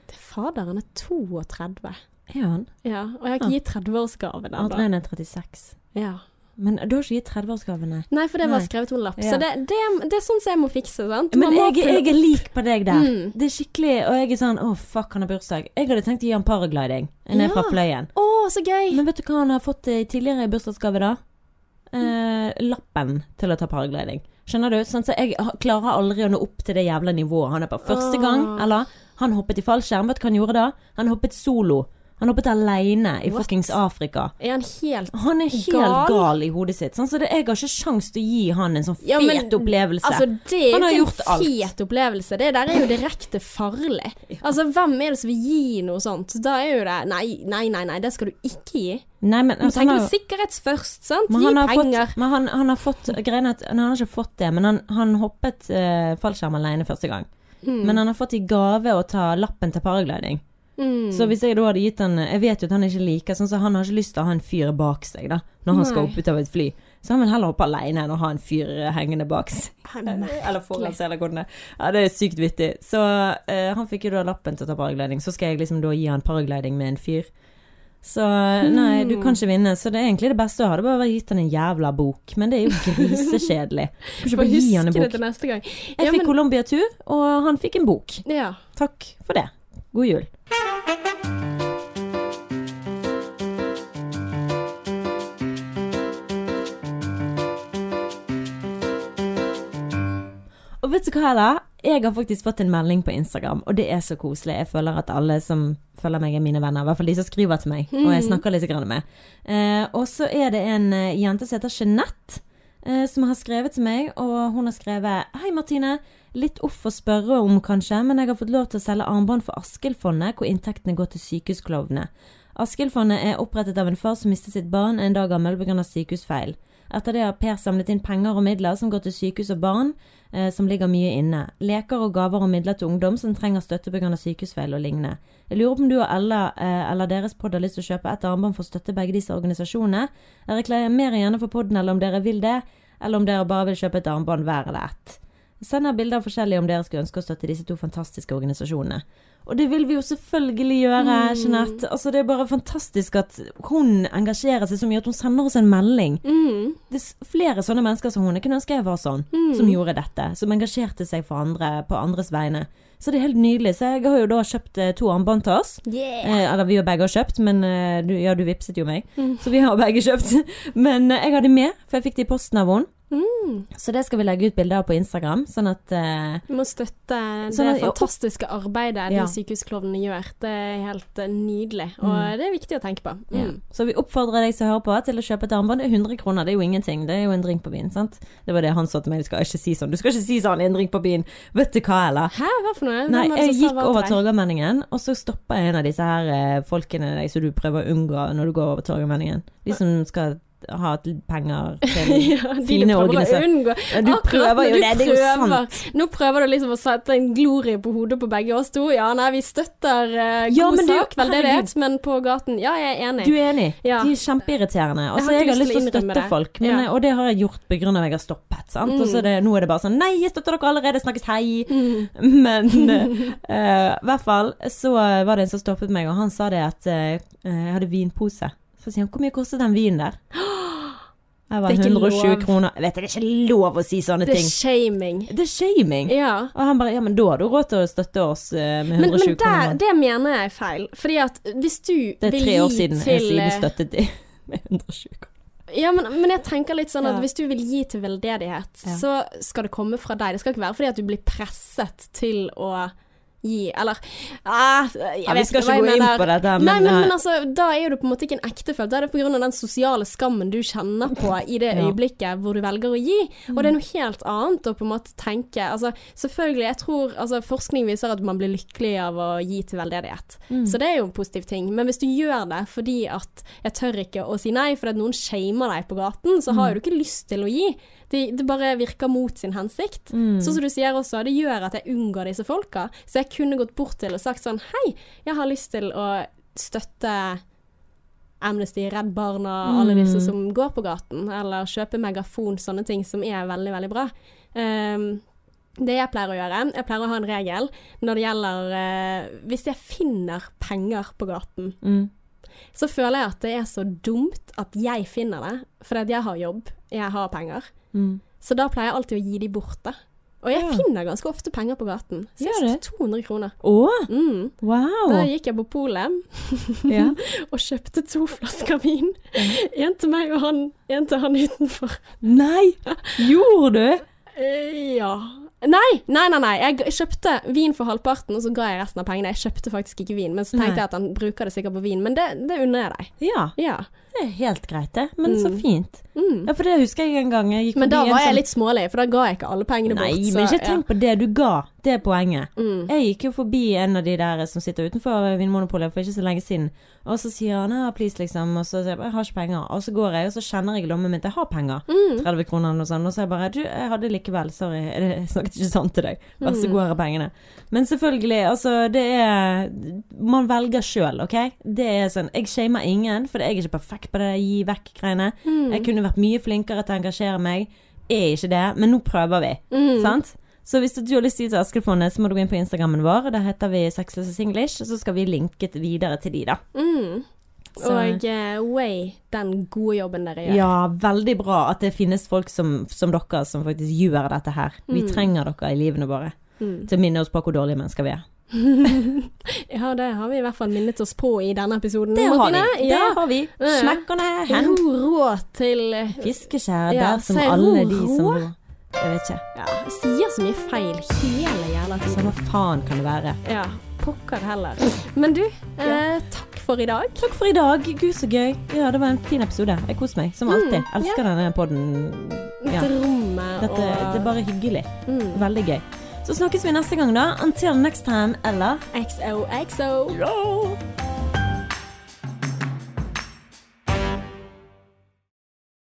S1: Det faderen er 32.
S2: Er han?
S1: Ja, og jeg har ikke
S2: Ah.
S1: gitt 30-årsgave ennå.
S2: Adrian er 36.
S1: Ja.
S2: Men du har ikke gitt 30-årsgavene?
S1: Nei, for det var skrevet på en lapp.
S2: Ja.
S1: Så det, det, det er sånn som jeg må fikse, sant.
S2: Men jeg, jeg er lik på deg der.
S1: Mm.
S2: Det er skikkelig Og jeg er sånn Å, fuck, han har bursdag. Jeg hadde tenkt å gi han paragliding ned fra Fløyen.
S1: Å, så gøy!
S2: Men vet du hva han har fått eh, tidligere i bursdagsgave, da? Eh, lappen til å ta paragliding. Skjønner du? Sånn, så jeg klarer aldri å nå opp til det jævla nivået han er på. Første gang, eller? Han hoppet i fallskjerm. Vet du hva han gjorde da? Han hoppet solo. Han hoppet aleine i
S1: What?
S2: fuckings Afrika.
S1: Er han helt gal?
S2: Han er helt
S1: Gal?
S2: gal, i hodet sitt. Sånn, så det, jeg har ikke sjans til å gi han en sånn fet
S1: Ja, men,
S2: opplevelse.
S1: Altså, det er
S2: Han har
S1: jo
S2: er
S1: ikke en fet opplevelse. Det der er jo direkte farlig. Altså, hvem er det som vil gi noe sånt? Da er jo det Nei, nei, nei, nei det skal du ikke gi.
S2: Nei, men altså,
S1: tenker
S2: har-
S1: jo sikkerhets først, sant?
S2: Men
S1: Gi penger.
S2: fått, men han, han har fått Greien at han har ikke fått det, men han, han hoppet uh, fallskjerm alene første gang.
S1: Mm.
S2: Men han har fått i gave å ta lappen til paragliding.
S1: Mm.
S2: Så hvis jeg da hadde gitt han Jeg vet jo at han ikke liker sånn, så han har ikke lyst til å ha en fyr bak seg da når han skal opp ut av et fly. Så han vil heller hoppe alene enn å ha en fyr hengende bak seg.
S1: Er
S2: Eller foran seg, eller hvordan det Ja, det er sykt vittig. Så uh, han fikk jo da lappen til å ta paragliding. Så skal jeg liksom da gi han paragliding med en fyr. Så nei, du kan ikke vinne. Så det er egentlig det beste å ha. Det bare vært gitt han en jævla bok. Men det er jo grisekjedelig. Kan ikke gi han en bok. Jeg
S1: Ja,
S2: fikk
S1: men-
S2: Colombia-tur, og han fikk en bok.
S1: Ja.
S2: Takk for det. God jul. Og vet du hva da? Jeg har faktisk fått en melding på Instagram, og det er så koselig. Jeg føler at alle som følger meg, er mine venner. I hvert fall de som skriver til meg, og jeg snakker litt grann med. Eh, og så er det en eh, jente som heter Jeanette, eh, som har skrevet til meg, og hun har skrevet Hei, Martine. Litt off å spørre om, kanskje, men jeg har fått lov til å selge armbånd for Askildfondet, hvor inntektene går til sykehusklovnene. Askildfondet er opprettet av en far som mistet sitt barn en dag gammel pga. sykehusfeil. Etter det har Per samlet inn penger og midler som går til sykehus og barn, eh, som ligger mye inne. Leker og gaver og midler til ungdom som trenger støtte pga. sykehusfeil og lignende. Jeg lurer på om du og Ella eh, eller deres podd har lyst til å kjøpe et armbånd for å støtte begge disse organisasjonene. Jeg reklamerer gjerne for podden eller om dere vil det, eller om dere bare vil kjøpe et armbånd hver eller ett. Send bilder forskjellige om dere skulle ønske å støtte disse to fantastiske organisasjonene. Og det vil vi jo selvfølgelig gjøre, Jeanette. Altså, det er bare fantastisk at hun engasjerer seg så mye at hun sender oss en melding.
S1: Mm.
S2: Det er flere sånne mennesker som hun. Jeg kunne ønske jeg var sånn, som gjorde dette. Som engasjerte seg for andre, på andres vegne. Så det er helt nydelig. Så jeg har jo da kjøpt eh, to armbånd til oss.
S1: Yeah.
S2: Eh, eller vi har begge har kjøpt, men eh, du, ja, du vipset jo meg. Så vi har begge kjøpt. Men eh, jeg har de med, for jeg fikk de i posten av henne.
S1: Mm.
S2: Så det skal vi legge ut bilder av på Instagram, sånn at uh,
S1: Vi må støtte
S2: Sånn
S1: det fantastiske arbeidet
S2: Ja.
S1: de sykehusklovnene gjør. Det er helt eh, nydelig, og
S2: Mm.
S1: det er viktig å tenke på.
S2: ja.
S1: Mm.
S2: Så vi oppfordrer deg som hører på, til å kjøpe et armbånd. Det er 100 kroner, det er jo ingenting. Det er jo en drink på byen, sant. Det var det han sa til meg, du skal ikke si sånn. Du skal ikke si sånn, en drink på byen. Vet du hva, eller?
S1: Hæ, hva for noe?
S2: Nei, jeg gikk over? Torgallmenningen, og så stoppa en av disse her eh, folkene deg som du prøver å unngå når du går over Torgallmenningen. De som skal ha penger til
S1: ja, du
S2: organisasjoner. Ja, du
S1: Akkurat
S2: prøver jo det, det er jo sant.
S1: Nå prøver du liksom å sette en glorie på hodet på begge oss to. Ja, nei, vi støtter uh,
S2: Ja,
S1: god
S2: du,
S1: sak, veldedighet,
S2: herregud.
S1: men på gaten Ja, jeg er enig.
S2: Du er enig?
S1: Ja.
S2: De er kjempeirriterende. Og
S1: Jeg
S2: jeg har lyst til å støtte
S1: det.
S2: folk, men,
S1: Ja.
S2: og det har jeg gjort på grunn av at jeg har stoppet. Sant? Og så
S1: Mm.
S2: det, nå er det bare sånn Nei, jeg støtter dere allerede, snakkes, hei!
S1: Mm.
S2: Men eh, i hvert fall så var det en som stoppet meg, og han sa det at uh, jeg hadde vinpose. Så sier han hvor mye kostet den vinen der? Jeg var
S1: Det er ikke
S2: 120
S1: lov.
S2: kroner. Vet du, det er ikke lov å si sånne
S1: Det er shaming.
S2: Det er shaming.
S1: Ja.
S2: Og han bare ja, men da har du råd til å støtte oss eh, med
S1: Men,
S2: 120
S1: men der,
S2: kroner.
S1: det mener jeg er feil. Fordi at hvis du
S2: Det er tre år
S1: gi
S2: siden jeg
S1: til
S2: siden
S1: eh,
S2: støttet de med 120 kroner.
S1: Ja, men, men jeg tenker litt sånn at
S2: Ja.
S1: hvis du vil gi til veldedighet,
S2: Ja.
S1: så skal det komme fra deg. Det skal ikke være fordi at du blir presset til å gi, eller ah,
S2: Ja, vi skal ikke gå inn på dette,
S1: Nei,
S2: men,
S1: men,
S2: eh,
S1: altså, da er du på en måte ikke en ektefølt. Da er det av den sosiale skammen du kjenner på i det øyeblikket hvor du velger å gi. Og det er noe helt annet å på en måte tenke Altså, selvfølgelig, jeg tror altså, Forskning viser at man blir lykkelig av å gi til veldedighet.
S2: Mm.
S1: Så det er jo en positiv ting. Men hvis du gjør det fordi at jeg tør ikke å si nei, fordi at noen shamer deg på gaten, så
S2: Mm.
S1: har jo du ikke lyst til å gi. Det, det bare virker mot sin hensikt.
S2: Mm.
S1: Sånn som du sier også, det gjør at jeg unngår disse folka. Så jeg kunne gått bort til og sagt sånn Hei, jeg har lyst til å støtte Amnesty, Redd Barna, alle
S2: Mm.
S1: disse som går på gaten, eller kjøpe megafon, sånne ting som er veldig, veldig bra. Um, det jeg pleier å gjøre, jeg pleier å ha en regel når det gjelder uh, Hvis jeg finner penger på gaten,
S2: Mm.
S1: så føler jeg at det er så dumt at jeg finner det, fordi at jeg har jobb, jeg har penger.
S2: Mm.
S1: Så da pleier jeg alltid å gi de borte. Og jeg
S2: Ja.
S1: finner ganske ofte penger på gaten. Sist
S2: du?
S1: 200 kroner.
S2: Å,
S1: Mm.
S2: wow!
S1: Da gikk jeg på polet
S2: Ja.
S1: og kjøpte to flasker vin. En til meg og han, en til han utenfor.
S2: Nei! Gjorde du?
S1: Eh, ja Nei, nei, nei, nei. Jeg kjøpte vin for halvparten, og så ga jeg resten av pengene. Jeg kjøpte faktisk ikke vin, men så tenkte
S2: Nei.
S1: jeg at han bruker det sikkert på vin. Men det, det unner jeg deg.
S2: Ja,
S1: Ja.
S2: det er helt greit det. Men så
S1: Mm.
S2: fint.
S1: Mm.
S2: Ja, for det husker jeg en gang. Jeg gikk
S1: Men da var jeg
S2: sånn-
S1: litt smålig, for da ga jeg ikke alle pengene bort.
S2: Nei, men ikke
S1: ja.
S2: tenk på det du ga. Det er poenget.
S1: Mm.
S2: Jeg gikk jo forbi en av de der som sitter utenfor Vinmonopolet for ikke så lenge siden, og så sier han ja, please, liksom, og så sier jeg jeg har ikke penger, og så går jeg, og så kjenner jeg i lommen min at jeg har penger.
S1: Mm.
S2: 30 kroner eller noe sånt, og så er jeg bare du, jeg hadde likevel, sorry, jeg snakket ikke sant til deg. Vær så god, her er pengene. Men selvfølgelig, altså, det er Man velger sjøl, OK? Det er sånn Jeg shamer ingen, for jeg er ikke perfekt på det gi vekk-greiene.
S1: Mm.
S2: Jeg kunne vært mye flinkere til å engasjere meg. Er ikke det, men nå prøver vi.
S1: Mm.
S2: Sant? Så hvis du har lyst til å gi til Askildfondet, så må du gå inn på Instagrammen vår. Der heter vi Sexless Singlish, og så skal vi linke videre til de, da.
S1: Mm.
S2: Så-
S1: Og uh, way den gode jobben dere gjør.
S2: Ja, veldig bra at det finnes folk som, som dere som faktisk gjør dette her. Vi
S1: Mm.
S2: trenger dere i livene våre.
S1: Mm.
S2: Til å minne oss på hvor dårlige mennesker vi er.
S1: ja, det har vi i hvert fall minnet oss på i denne episoden.
S2: Det har vi. Det
S1: Ja.
S2: har vi. Smekkerne hen.
S1: Råd til
S2: Fiskeskjær
S1: Ja,
S2: der som alle
S1: ro,
S2: de som
S1: rå.
S2: bor Jeg vet ikke.
S1: Ja, jeg sier så mye feil hele jævla tiden.
S2: hva faen kan det være?
S1: Ja, pokker heller. Men du, eh, takk for i dag.
S2: Takk for i dag. Gud, så gøy. Ja, det var en fin episode. Jeg koser meg, som alltid.
S1: Mm,
S2: Elsker denne podden. Ja.
S1: Dette rommet
S2: Dette,
S1: og
S2: det er bare hyggelig.
S1: mm.
S2: Veldig gøy. Så snakkes vi neste gang, da. Until next time, eller
S1: XOXO.
S2: Ja.